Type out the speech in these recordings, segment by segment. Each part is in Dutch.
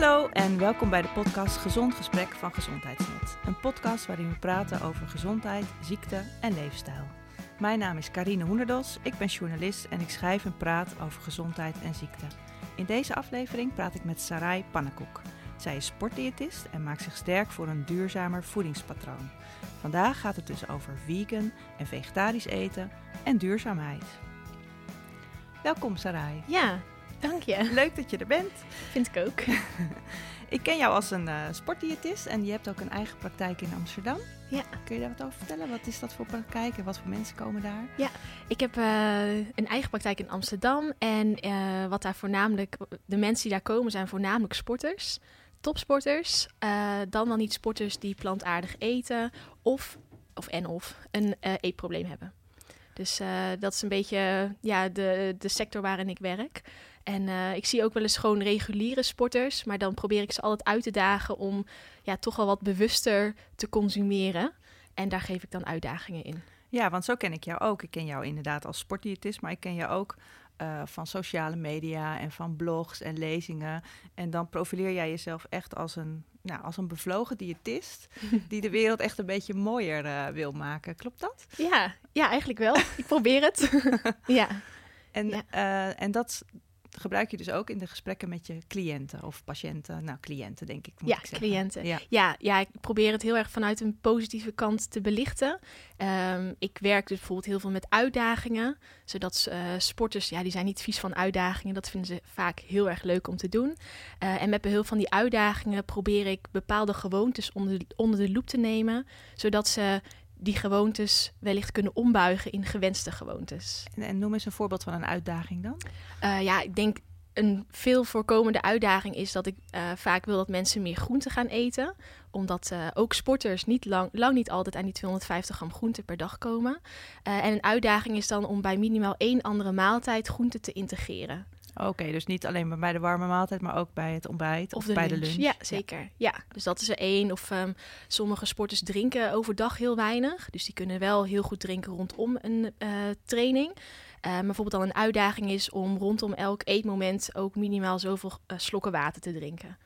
Hallo en welkom bij de podcast Gezond Gesprek van Gezondheidsnet. Een podcast waarin we praten over gezondheid, ziekte en leefstijl. Mijn naam is Karine Hoenderdos, ik ben journalist en ik schrijf en praat over gezondheid en ziekte. In deze aflevering praat ik met Sarai Pannenkoek. Zij is sportdiëtist en maakt zich sterk voor een duurzamer voedingspatroon. Vandaag gaat het dus over vegan en vegetarisch eten en duurzaamheid. Welkom Sarai. Ja, dank je. Leuk dat je er bent. Vind ik ook. Ik ken jou als een uh, sportdiëtist en je hebt ook een eigen praktijk in Amsterdam. Ja. Kun je daar wat over vertellen? Wat is dat voor praktijk en wat voor mensen komen daar? Ja, ik heb uh, een eigen praktijk in Amsterdam. En uh, wat daar voornamelijk, de mensen die daar komen zijn voornamelijk sporters. Topsporters, dan wel niet sporters die plantaardig eten of, of en of een eetprobleem hebben. Dus dat is een beetje ja, de, de sector waarin ik werk. En uh, ik zie ook wel eens gewoon reguliere sporters, maar dan probeer ik ze altijd uit te dagen om ja, toch wel wat bewuster te consumeren. En daar geef ik dan uitdagingen in. Ja, want zo ken ik jou ook. Ik ken jou inderdaad als sportdiëtist, maar ik ken jou ook uh, van sociale media en van blogs en lezingen. En dan profileer jij jezelf echt als een, nou, als een bevlogen diëtist die de wereld echt een beetje mooier uh, wil maken. Klopt dat? Ja, ja eigenlijk wel. ik probeer het. ja. En, ja. Uh, en dat, gebruik je dus ook in de gesprekken met je cliënten of patiënten? Nou, cliënten denk ik. Moet ja, ik zeggen. cliënten. Ja. Ja, ja, ik probeer het heel erg vanuit een positieve kant te belichten. Um, ik werk dus bijvoorbeeld heel veel met uitdagingen, zodat uh, sporters, ja, die zijn niet vies van uitdagingen. Dat vinden ze vaak heel erg leuk om te doen. Uh, en met behulp van die uitdagingen probeer ik bepaalde gewoontes onder de, onder de loep te nemen, zodat ze die gewoontes wellicht kunnen ombuigen in gewenste gewoontes. En, en noem eens een voorbeeld van een uitdaging dan. Uh, ja, ik denk een veel voorkomende uitdaging is dat ik uh, vaak wil dat mensen meer groente gaan eten. Omdat uh, ook sporters niet lang, lang niet altijd aan die 250 gram groente per dag komen. en een uitdaging is dan om bij minimaal één andere maaltijd groente te integreren. Oké, okay, dus niet alleen bij de warme maaltijd, maar ook bij het ontbijt of, of de bij lunch. de lunch. Ja, zeker. Ja. ja. dus dat is er één. Of um, sommige sporters drinken overdag heel weinig. Dus die kunnen wel heel goed drinken rondom een uh, training. Uh, maar bijvoorbeeld dan een uitdaging is om rondom elk eetmoment ook minimaal zoveel uh, slokken water te drinken.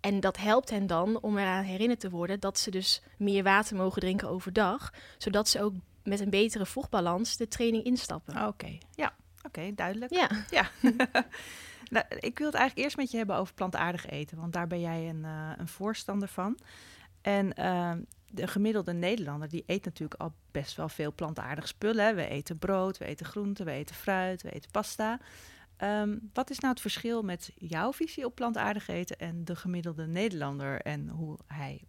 En dat helpt hen dan om eraan herinnerd te worden dat ze dus meer water mogen drinken overdag. Zodat ze ook met een betere vochtbalans de training instappen. Oké, okay. ja. Oké, okay, duidelijk. Ja. ja. nou, ik wil het eigenlijk eerst met je hebben over plantaardig eten, want daar ben jij een, uh, een voorstander van. En uh, de gemiddelde Nederlander die eet natuurlijk al best wel veel plantaardig spullen. We eten brood, we eten groenten, we eten fruit, we eten pasta. Um, wat is nou het verschil met jouw visie op plantaardig eten en de gemiddelde Nederlander en hoe hij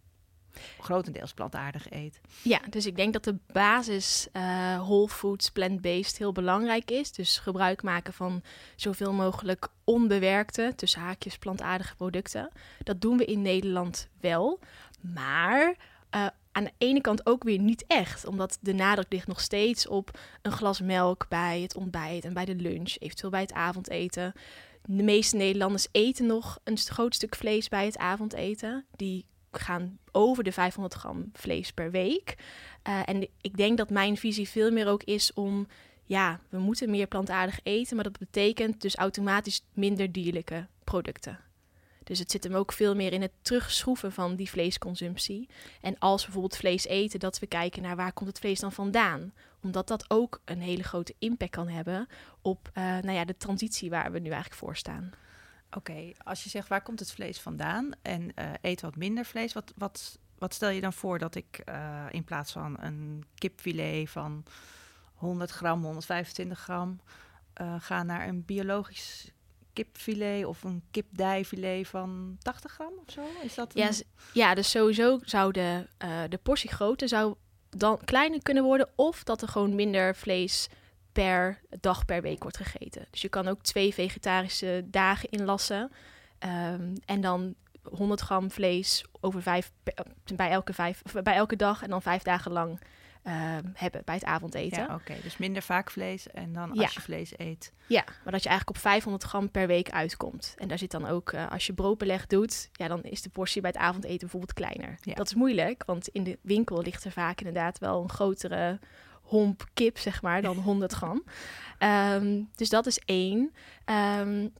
grotendeels plantaardig eet. Ja, dus ik denk dat de basis uh, whole foods, plant-based heel belangrijk is. Dus gebruik maken van zoveel mogelijk onbewerkte, tussen haakjes plantaardige producten. Dat doen we in Nederland wel, maar uh, aan de ene kant ook weer niet echt. Omdat de nadruk ligt nog steeds op een glas melk bij het ontbijt en bij de lunch, eventueel bij het avondeten. De meeste Nederlanders eten nog een groot stuk vlees bij het avondeten. Die gaan over de 500 gram vlees per week. Uh, en ik denk dat mijn visie veel meer ook is om, ja, we moeten meer plantaardig eten, maar dat betekent dus automatisch minder dierlijke producten. Dus het zit hem ook veel meer in het terugschroeven van die vleesconsumptie. En als we bijvoorbeeld vlees eten, dat we kijken naar waar komt het vlees dan vandaan. Omdat dat ook een hele grote impact kan hebben op uh, nou ja, de transitie waar we nu eigenlijk voor staan. Oké, als je zegt waar komt het vlees vandaan en uh, eet wat minder vlees, wat, wat, wat stel je dan voor dat ik uh, in plaats van een kipfilet van 100 gram, 125 gram, uh, ga naar een biologisch kipfilet of een kipdijfilet van 80 gram of zo? Is dat ja, ja, dus sowieso zou de, de portiegrootte zou dan kleiner kunnen worden of dat er gewoon minder vlees per dag per week wordt gegeten. Dus je kan ook twee vegetarische dagen inlassen. Um, en dan 100 gram vlees over vijf, bij, elke vijf, bij elke dag en dan vijf dagen lang um, hebben bij het avondeten. Ja, oké. Okay. Dus minder vaak vlees en dan als ja. je vlees eet. Ja, maar dat je eigenlijk op 500 gram per week uitkomt. En daar zit dan ook, uh, als je broodbeleg doet, ja, dan is de portie bij het avondeten bijvoorbeeld kleiner. Ja. Dat is moeilijk, want in de winkel ligt er vaak inderdaad wel een grotere homp kip, zeg maar, dan 100 gram. Um, dus dat is één. Um,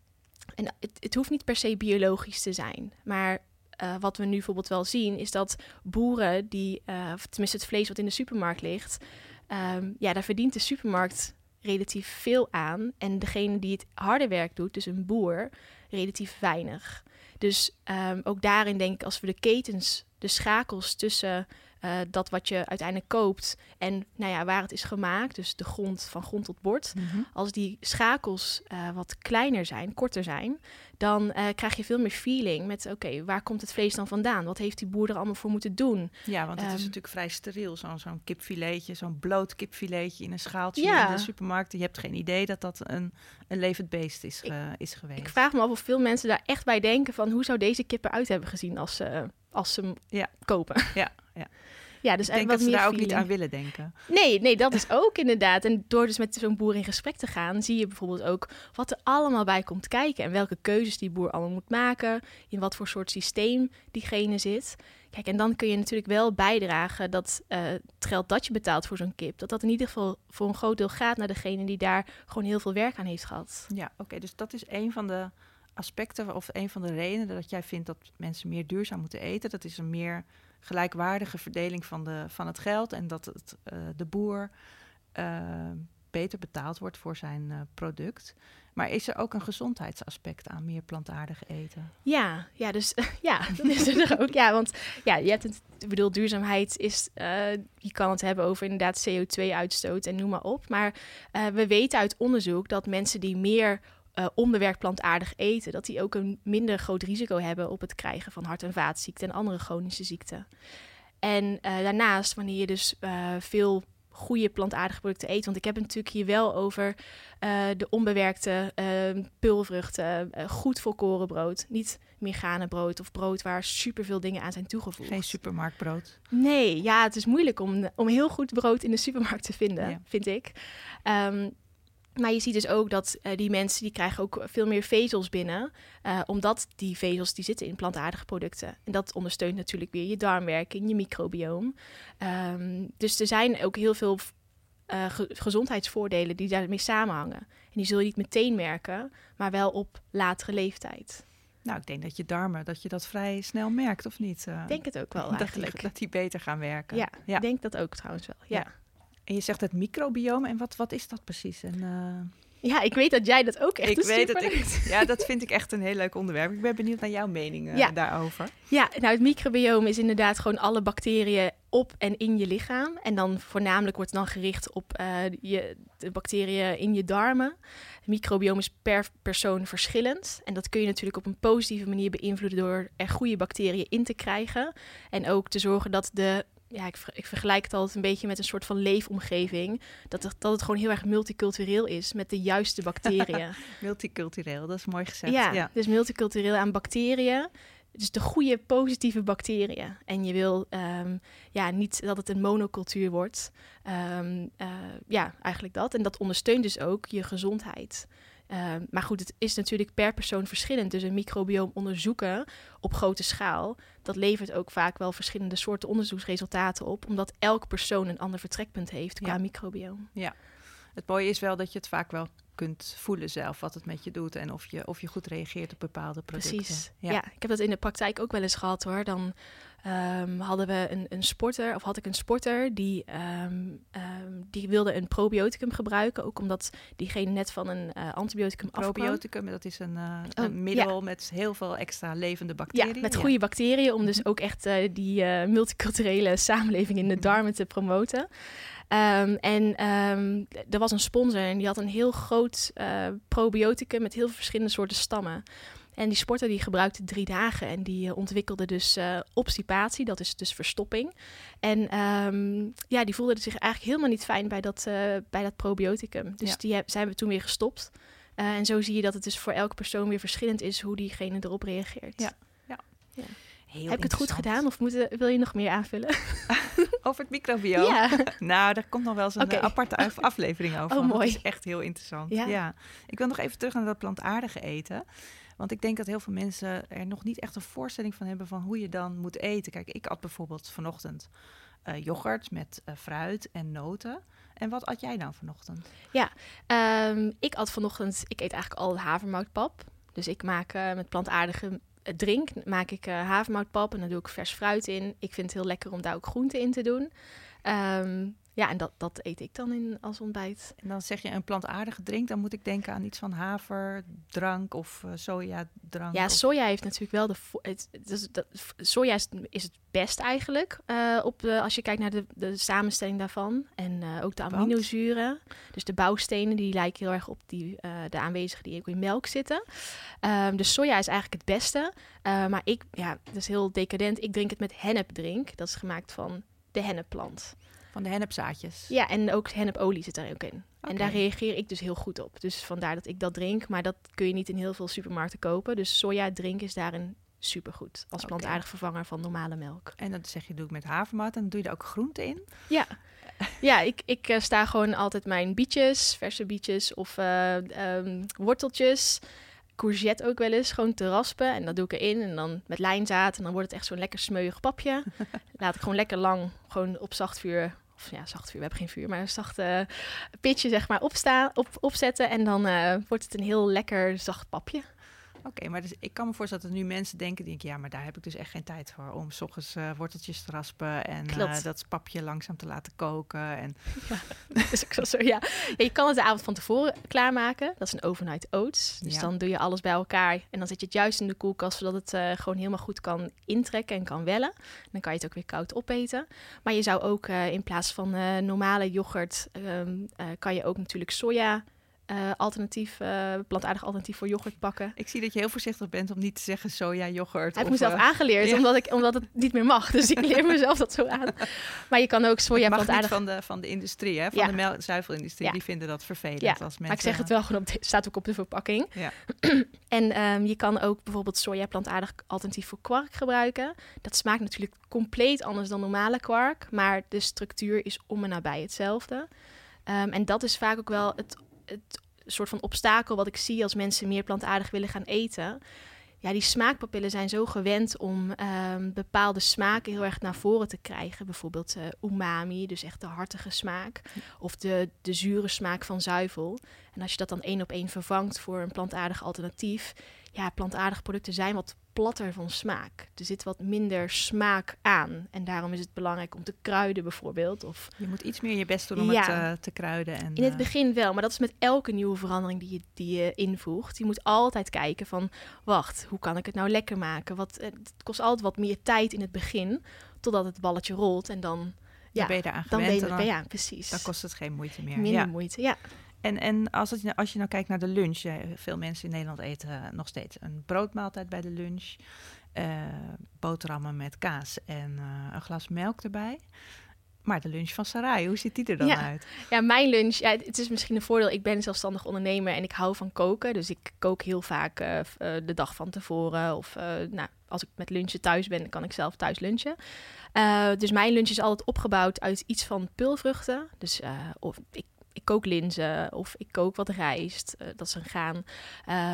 en het, het hoeft niet per se biologisch te zijn, maar uh, wat we nu bijvoorbeeld wel zien, is dat boeren die, uh, of tenminste het vlees wat in de supermarkt ligt, um, ja, daar verdient de supermarkt relatief veel aan. En degene die het harde werk doet, dus een boer, relatief weinig. Dus ook daarin denk ik, als we de ketens, de schakels tussen uh, dat wat je uiteindelijk koopt en nou ja, waar het is gemaakt, dus de grond van grond tot bord. Mm -hmm. Als die schakels uh, wat kleiner zijn, korter zijn, dan uh, krijg je veel meer feeling met oké, okay, waar komt het vlees dan vandaan? Wat heeft die boer er allemaal voor moeten doen? Ja, want het um, is natuurlijk vrij steriel, zo'n zo'n kipfiletje, zo'n bloot kipfiletje in een schaaltje ja. in de supermarkt. Je hebt geen idee dat dat een, een levend beest is, ik, is geweest. Ik vraag me af of veel mensen daar echt bij denken van hoe zou deze kip eruit hebben gezien als ze, als ze hem ja. kopen. Ja, ja. Ja, dus ik denk wat dat ze daar ook niet aan willen denken. Nee, nee, dat is ook inderdaad. En door dus met zo'n boer in gesprek te gaan, zie je bijvoorbeeld ook wat er allemaal bij komt kijken. En welke keuzes die boer allemaal moet maken. In wat voor soort systeem diegene zit. Kijk, en dan kun je natuurlijk wel bijdragen dat uh, het geld dat je betaalt voor zo'n kip, dat dat in ieder geval voor een groot deel gaat naar degene die daar gewoon heel veel werk aan heeft gehad. Ja, oké. Okay, dus dat is een van de aspecten of een van de redenen dat jij vindt dat mensen meer duurzaam moeten eten. Dat is een meer gelijkwaardige verdeling van, de, van het geld en dat het, uh, de boer uh, beter betaald wordt voor zijn uh, product. Maar is er ook een gezondheidsaspect aan meer plantaardig eten? Ja, ja, dus ja, dat is er ook. Ja, want ja, je hebt het, ik bedoel, duurzaamheid is, je kan het hebben over inderdaad CO2-uitstoot en noem maar op. Maar we weten uit onderzoek dat mensen die meer uh, onbewerkt plantaardig eten, dat die ook een minder groot risico hebben op het krijgen van hart- en vaatziekten en andere chronische ziekten. En uh, daarnaast, wanneer je dus uh, veel goede plantaardige producten eet, want ik heb het natuurlijk hier wel over de onbewerkte pulvruchten, goed volkoren brood, niet brood of brood waar superveel dingen aan zijn toegevoegd. Geen supermarktbrood. Nee, ja, het is moeilijk om, om heel goed brood in de supermarkt te vinden, ja. vind ik. Um, maar je ziet dus ook dat uh, die mensen die krijgen ook veel meer vezels binnen. Uh, omdat die vezels die zitten in plantaardige producten. En dat ondersteunt natuurlijk weer je darmwerking, je microbioom. Um, dus er zijn ook heel veel uh, ge gezondheidsvoordelen die daarmee samenhangen. En die zul je niet meteen merken, maar wel op latere leeftijd. Nou, ik denk dat je darmen, dat je dat vrij snel merkt, of niet? Ik denk het ook wel dat eigenlijk. Die, dat die beter gaan werken. Ja, ja, ik denk dat ook trouwens wel, ja. ja. En je zegt het microbiome. En wat, wat is dat precies? En, uh... Ja, ik weet dat jij dat ook echt Ik weet. Ik, ja, dat vind ik echt een heel leuk onderwerp. Ik ben benieuwd naar jouw mening uh, ja. daarover. Ja, nou het microbiome is inderdaad gewoon alle bacteriën op en in je lichaam. En dan voornamelijk wordt het dan gericht op uh, je, de bacteriën in je darmen. Het microbiome is per persoon verschillend. En dat kun je natuurlijk op een positieve manier beïnvloeden door er goede bacteriën in te krijgen. En ook te zorgen dat de ja, ik, ik, vergelijk het altijd een beetje met een soort van leefomgeving. Dat het, dat het gewoon heel erg multicultureel is met de juiste bacteriën. multicultureel, dat is mooi gezegd. Ja, ja, dus multicultureel aan bacteriën. Dus de goede positieve bacteriën. En je wil um, ja, niet dat het een monocultuur wordt. Um, uh, ja, eigenlijk dat. En dat ondersteunt dus ook je gezondheid. Uh, maar goed, het is natuurlijk per persoon verschillend. Dus een microbioom onderzoeken op grote schaal, dat levert ook vaak wel verschillende soorten onderzoeksresultaten op, omdat elk persoon een ander vertrekpunt heeft qua ja. microbioom. Ja, het mooie is wel dat je het vaak wel kunt voelen zelf wat het met je doet en of je, of je goed reageert op bepaalde producten. Precies. Ja. ja, ik heb dat in de praktijk ook wel eens gehad hoor. Dan um, hadden we een, een, sporter, of had ik een sporter, die, um, um, die wilde een probioticum gebruiken. Ook omdat diegene net van een uh, antibioticum afkwam. Probioticum, dat is een, uh, oh, een middel ja. met heel veel extra levende bacteriën. Ja, met goede ja. bacteriën, om dus ook echt uh, die multiculturele samenleving in de darmen te promoten. Um, en um, er was een sponsor en die had een heel groot uh, probioticum met heel veel verschillende soorten stammen. En die sporter die gebruikte drie dagen en die uh, ontwikkelde dus uh, obstipatie, dat is dus verstopping. En um, ja, die voelde zich eigenlijk helemaal niet fijn bij dat, bij dat probioticum. Dus ja. die heb, zijn we toen weer gestopt. en zo zie je dat het dus voor elke persoon weer verschillend is hoe diegene erop reageert. Ja, ja. ja. Heel Heb ik het goed gedaan of moet, wil je nog meer aanvullen? over het microbiome? Ja. nou, daar komt nog wel eens een okay. aparte aflevering over. Oh, mooi. Dat is echt heel interessant. Ja. ja. Ik wil nog even terug naar dat plantaardige eten. Want ik denk dat heel veel mensen er nog niet echt een voorstelling van hebben van hoe je dan moet eten. Kijk, ik at bijvoorbeeld vanochtend uh, yoghurt met uh, fruit en noten. En wat at jij dan vanochtend? Ja, um, ik at vanochtend, ik eet eigenlijk al havermoutpap. Dus ik maak uh, met plantaardige drink, maak ik havermoutpap en dan doe ik vers fruit in. Ik vind het heel lekker om daar ook groenten in te doen. Um, ja, en dat, dat eet ik dan in als ontbijt. En dan zeg je een plantaardige drink, dan moet ik denken aan iets van haverdrank of uh, sojadrank. Ja, of... soja heeft natuurlijk wel de. Het, dat, soja is, is, het best eigenlijk. Uh, op de, als je kijkt naar de, de samenstelling daarvan. En uh, ook de aminozuren. Dus de bouwstenen, die lijken heel erg op die, de aanwezigen die ook in melk zitten. Um, dus soja is eigenlijk het beste. maar ik, ja, dat is heel decadent. Ik drink het met hennepdrink. Dat is gemaakt van de hennepplant. Van de hennepzaadjes. Ja, en ook hennepolie zit daar ook in. Okay. En daar reageer ik dus heel goed op. Dus vandaar dat ik dat drink. Maar dat kun je niet in heel veel supermarkten kopen. Dus soja drink is daarin supergoed. Als okay. plantaardig vervanger van normale melk. En dat zeg je, doe ik met havermout. En dan doe je er ook groenten in? Ja. Ja, ik, ik uh, sta gewoon altijd mijn bietjes, verse bietjes of uh, um, worteltjes courgette ook wel eens gewoon te raspen. En dat doe ik erin. En dan met lijnzaad. En dan wordt het echt zo'n lekker smeuig papje. Laat ik gewoon lekker lang gewoon op zacht vuur. Of ja, zacht vuur. We hebben geen vuur, maar een zacht pitje zeg maar opstaan, op, opzetten. En dan uh, wordt het een heel lekker zacht papje. Oké, okay, maar dus ik kan me voorstellen dat er nu mensen denken, denk ja, maar daar heb ik dus echt geen tijd voor om s ochtends uh, worteltjes te raspen en uh, dat papje langzaam te laten koken. En... Ja, is ook zo, ja. ja. Je kan het de avond van tevoren klaarmaken. Dat is een overnight oats. Dus ja. dan doe je alles bij elkaar en dan zet je het juist in de koelkast, zodat het uh, gewoon helemaal goed kan intrekken en kan wellen. Dan kan je het ook weer koud opeten. Maar je zou ook in plaats van normale yoghurt, um, kan je ook natuurlijk soja uh, alternatief, uh, plantaardig alternatief voor yoghurt pakken. Ik zie dat je heel voorzichtig bent om niet te zeggen soja yoghurt. Heb ik mezelf uh, aangeleerd, ja. omdat, ik, omdat het niet meer mag. Dus ik leer mezelf dat zo aan. Maar je kan ook soja plantaardig... van de, van de industrie, hè? van ja. de zuivelindustrie. Ja. Die vinden dat vervelend. Als mensen... Maar ik zeg het wel gewoon, op de, staat ook op de verpakking. Ja. en um, je kan ook bijvoorbeeld soja plantaardig alternatief voor kwark gebruiken. Dat smaakt natuurlijk compleet anders dan normale kwark. Maar de structuur is om en nabij hetzelfde. Um, en dat is vaak ook wel het het soort van obstakel wat ik zie als mensen meer plantaardig willen gaan eten. Ja, die smaakpapillen zijn zo gewend om um, bepaalde smaken heel erg naar voren te krijgen. Bijvoorbeeld uh, umami, dus echt de hartige smaak. Of de, de zure smaak van zuivel. En als je dat dan één op één vervangt voor een plantaardig alternatief. Ja, plantaardige producten zijn wat platter van smaak. Er zit wat minder smaak aan. En daarom is het belangrijk om te kruiden bijvoorbeeld. Of... Je moet iets meer je best doen om ja, het uh, te kruiden. En, in het begin wel, maar dat is met elke nieuwe verandering die je, die je invoegt. Je moet altijd kijken van, wacht, hoe kan ik het nou lekker maken? Wat, het kost altijd wat meer tijd in het begin, totdat het balletje rolt en dan... Ja, dan ben je daar aan dan gewend. Ben je, dan, ja, precies. Dan kost het geen moeite meer. Minder ja. moeite, ja. En, en als, het, als je nou kijkt naar de lunch, veel mensen in Nederland eten nog steeds een broodmaaltijd bij de lunch. Uh, boterhammen met kaas en uh, een glas melk erbij. Maar de lunch van Sarai, hoe ziet die er dan ja. uit? Ja, mijn lunch, ja, het is misschien een voordeel. Ik ben zelfstandig ondernemer en ik hou van koken. Dus ik kook heel vaak uh, de dag van tevoren. Of nou, als ik met lunchen thuis ben, kan ik zelf thuis lunchen. dus mijn lunch is altijd opgebouwd uit iets van pulvruchten. Dus of ik kook linzen of ik kook wat rijst. Uh, dat is een gaan.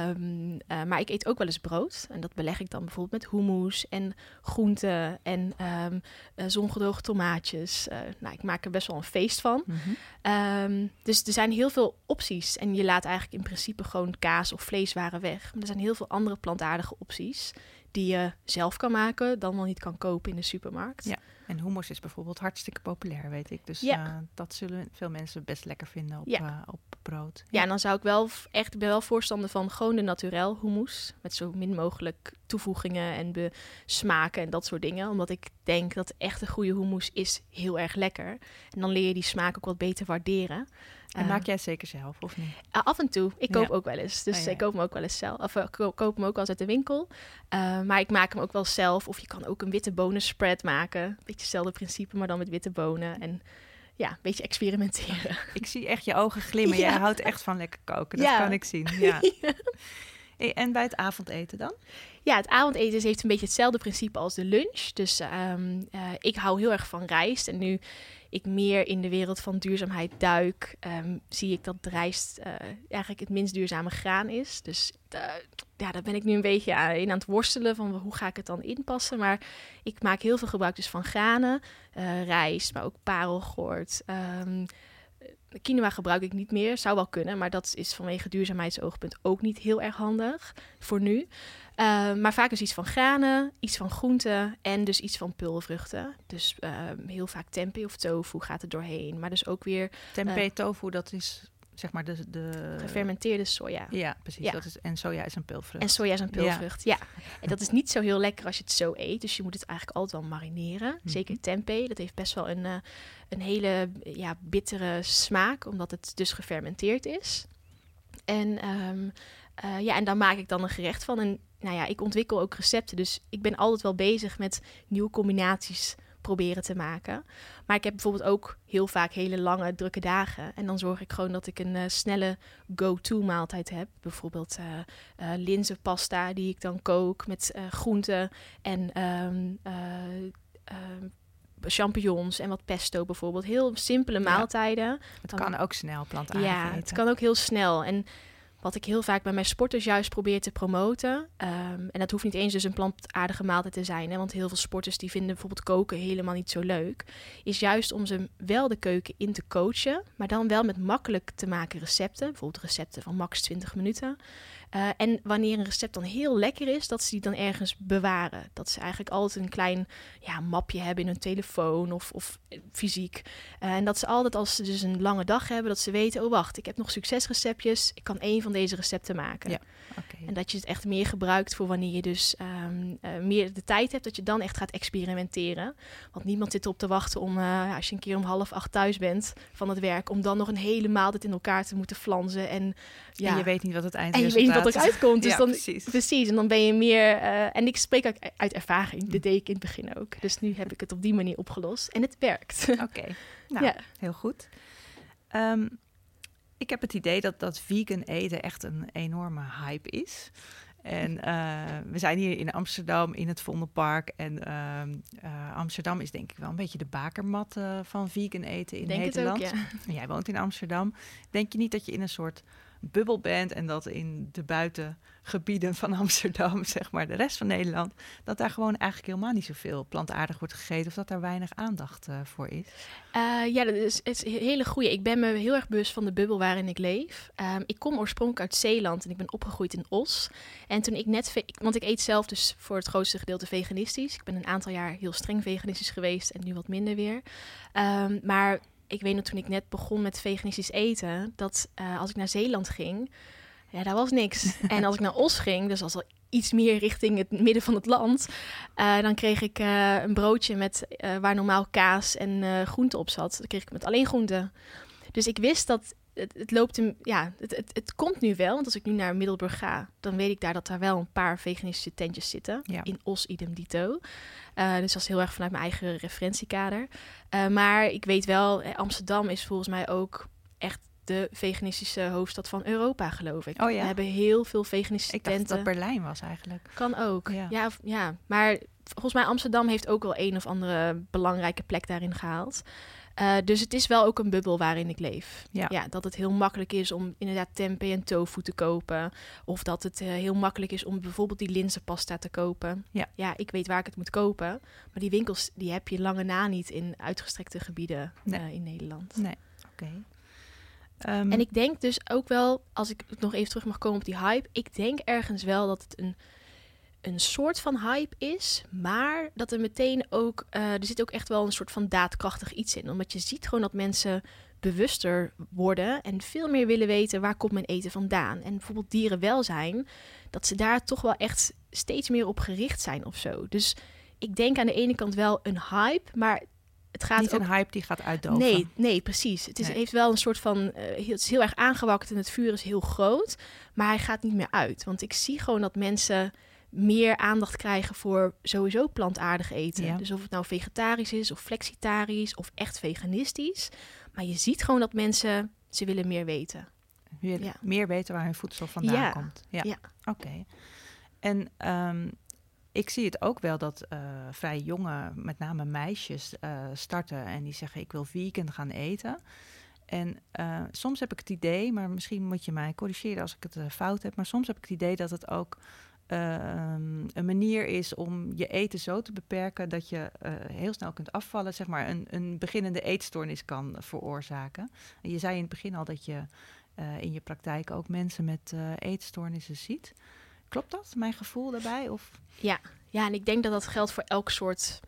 Um, uh, maar ik eet ook wel eens brood. En dat beleg ik dan bijvoorbeeld met hummus en groenten en um, uh, zongedroogde tomaatjes. nou, ik maak er best wel een feest van. Mm -hmm. um, dus er zijn heel veel opties. En je laat eigenlijk in principe gewoon kaas of vleeswaren weg. Maar er zijn heel veel andere plantaardige opties die je zelf kan maken, dan wel niet kan kopen in de supermarkt. Ja. En hummus is bijvoorbeeld hartstikke populair, weet ik. Dus ja. uh, dat zullen veel mensen best lekker vinden op, ja. uh, op brood. Ja. ja, en dan zou ik wel echt, ik ben wel voorstander van gewoon de naturel hummus. Met zo min mogelijk toevoegingen en smaken en dat soort dingen. Omdat ik denk dat echt een goede hummus is heel erg lekker. En dan leer je die smaak ook wat beter waarderen. En maak jij zeker zelf, of niet? Uh, af en toe. Ik koop ja. ook wel eens. Dus oh, ja. ik koop hem ook wel eens zelf. Of ik koop hem ook wel eens uit de winkel. Uh, maar ik maak hem ook wel zelf. Of je kan ook een witte bonen spread maken. Beetje hetzelfde principe, maar dan met witte bonen. En ja, een beetje experimenteren. Ik zie echt je ogen glimmen. ja. Jij houdt echt van lekker koken. Dat kan ik zien. Ja. En bij het avondeten dan? Ja, het avondeten heeft een beetje hetzelfde principe als de lunch. Dus um, uh, ik hou heel erg van rijst. En nu ik meer in de wereld van duurzaamheid duik, um, zie ik dat rijst uh, eigenlijk het minst duurzame graan is. Dus uh, ja, daar ben ik nu een beetje in aan het worstelen van hoe ga ik het dan inpassen. Maar ik maak heel veel gebruik dus van granen, rijst, maar ook parelgort. Um, quinoa gebruik ik niet meer. Zou wel kunnen, maar dat is vanwege duurzaamheidsoogpunt ook niet heel erg handig voor nu. Uh, maar vaak is iets van granen, iets van groenten en dus iets van pulvruchten. Dus uh, heel vaak tempeh of tofu gaat er doorheen. Maar dus ook weer... Tempeh, tofu, dat is zeg maar de... de... Gefermenteerde soja. Ja, precies. Dat is, en soja is een pulvrucht. En soja is een pulvrucht, ja. En dat is niet zo heel lekker als je het zo eet. Dus je moet het eigenlijk altijd wel marineren. Mm. Zeker tempeh, dat heeft best wel een, uh, een hele ja, bittere smaak, omdat het dus gefermenteerd is. En, um, uh, ja, en daar maak ik dan een gerecht van. En nou ja, ik ontwikkel ook recepten. Dus ik ben altijd wel bezig met nieuwe combinaties proberen te maken. Maar ik heb bijvoorbeeld ook heel vaak hele lange, drukke dagen. En dan zorg ik gewoon dat ik een uh, snelle go-to maaltijd heb. Bijvoorbeeld uh, uh, linzenpasta die ik dan kook met groenten en um, champignons en wat pesto bijvoorbeeld. Heel simpele maaltijden. Ja, het dan, kan ook snel plantaardig Ja, eten. het kan ook heel snel. En wat ik heel vaak bij mijn sporters juist probeer te promoten. Um, en dat hoeft niet eens dus een plantaardige maaltijd te zijn. Hè, want heel veel sporters die vinden bijvoorbeeld koken helemaal niet zo leuk. Is juist om ze wel de keuken in te coachen. Maar dan wel met makkelijk te maken recepten. Bijvoorbeeld recepten van max 20 minuten. Uh, en wanneer een recept dan heel lekker is, dat ze die dan ergens bewaren. Dat ze eigenlijk altijd een klein ja, mapje hebben in hun telefoon of, of fysiek. Uh, en dat ze altijd als ze dus een lange dag hebben, dat ze weten, oh wacht, ik heb nog succesreceptjes. Ik kan één van deze recepten maken. Ja, okay. En dat je het echt meer gebruikt voor wanneer je dus um, uh, meer de tijd hebt, dat je dan echt gaat experimenteren. Want niemand zit erop te wachten om, als je een keer om half acht thuis bent van het werk, om dan nog een hele maaltijd in elkaar te moeten flansen. En, ja, en je weet niet wat het weet niet wat er uitkomt. Dus ja, dan, precies. precies. En dan ben je meer. Uh, en ik spreek ook uit ervaring. Dat deed ik in het begin ook. Dus nu heb ik het op die manier opgelost. En het werkt. Oké, okay. nou, Ja. heel goed. Um, ik heb het idee dat, dat vegan eten echt een enorme hype is. En uh, we zijn hier in Amsterdam in het Vondelpark. En uh, uh, Amsterdam is denk ik wel een beetje de bakermat van vegan eten in Denk Nederland. Het ook, ja. En jij woont in Amsterdam. Denk je niet dat je in een soort bubbel bent en dat in de buitengebieden van Amsterdam, zeg maar de rest van Nederland, dat daar gewoon eigenlijk helemaal niet zoveel plantaardig wordt gegeten of dat daar weinig aandacht uh, voor is? Uh, ja, dat is, een hele goede. Ik ben me heel erg bewust van de bubbel waarin ik leef. Um, ik kom oorspronkelijk uit Zeeland en ik ben opgegroeid in Os. En toen ik net, want ik eet zelf dus voor het grootste gedeelte veganistisch. Ik ben een aantal jaar heel streng veganistisch geweest en nu wat minder weer. Um, maar ik weet nog toen ik net begon met veganistisch eten, dat uh, als ik naar Zeeland ging, ja, daar was niks. en als ik naar Os ging, dus als al iets meer richting het midden van het land, uh, dan kreeg ik uh, een broodje met waar normaal kaas en groente op zat. Dan kreeg ik met alleen groente. Dus ik wist dat het, het loopt hem, ja, het, het, het, komt nu wel. Want als ik nu naar Middelburg ga, dan weet ik daar dat daar wel een paar veganistische tentjes zitten. Ja. In Os idem dito. Uh, dus dat is heel erg vanuit mijn eigen referentiekader. Uh, maar ik weet wel, Amsterdam is volgens mij ook echt de veganistische hoofdstad van Europa, geloof ik. Oh ja? We hebben heel veel veganistische ik dacht tenten. dat Berlijn was eigenlijk. Kan ook, Ja. ja. Ja, ja. Maar volgens mij Amsterdam heeft ook wel een of andere belangrijke plek daarin gehaald. Uh, dus het is wel ook een bubbel waarin ik leef. Ja. dat het heel makkelijk is om inderdaad tempeh en tofu te kopen. Of dat het uh, heel makkelijk is om bijvoorbeeld die linzenpasta te kopen. Ja. ja, ik weet waar ik het moet kopen. Maar die winkels die heb je lange na niet in uitgestrekte gebieden Nee. uh, in Nederland. Nee, oké. Ehm, En ik denk dus ook wel, als ik nog even terug mag komen op die hype. Ik denk ergens wel dat het een, een soort van hype is. Maar dat er meteen ook, uh, er zit ook echt wel een soort van daadkrachtig iets in. Omdat je ziet gewoon dat mensen bewuster worden en veel meer willen weten waar komt mijn eten vandaan. En bijvoorbeeld dierenwelzijn, dat ze daar toch wel echt steeds meer op gericht zijn of zo. Dus ik denk aan de ene kant wel een hype, maar het gaat niet ook een hype die gaat uitdoven. Nee, nee, precies. Het is, Nee. heeft wel een soort van. eh, heel- het is heel erg aangewakkerd en het vuur is heel groot. Maar hij gaat niet meer uit. Want ik zie gewoon dat mensen meer aandacht krijgen voor sowieso plantaardig eten. Ja. Dus of het nou vegetarisch is, of flexitarisch, of echt veganistisch. Maar je ziet gewoon dat mensen. Ze willen meer weten. Ja. meer weten waar hun voedsel vandaan Ja. komt. Ja, oké. En ehm, ik zie het ook wel dat eh, vrij jonge, met name meisjes, eh, starten en die zeggen ik wil vegan gaan eten. En eh, soms heb ik het idee, maar misschien moet je mij corrigeren als ik het fout heb, maar soms heb ik het idee dat het ook ehm, een manier is om je eten zo te beperken dat je eh, heel snel kunt afvallen, zeg maar een, een beginnende eetstoornis kan veroorzaken. En je zei in het begin al dat je eh, in je praktijk ook mensen met uh, eetstoornissen ziet. Klopt dat, mijn gevoel daarbij? Of? Ja. ja, en ik denk dat dat geldt voor elk soort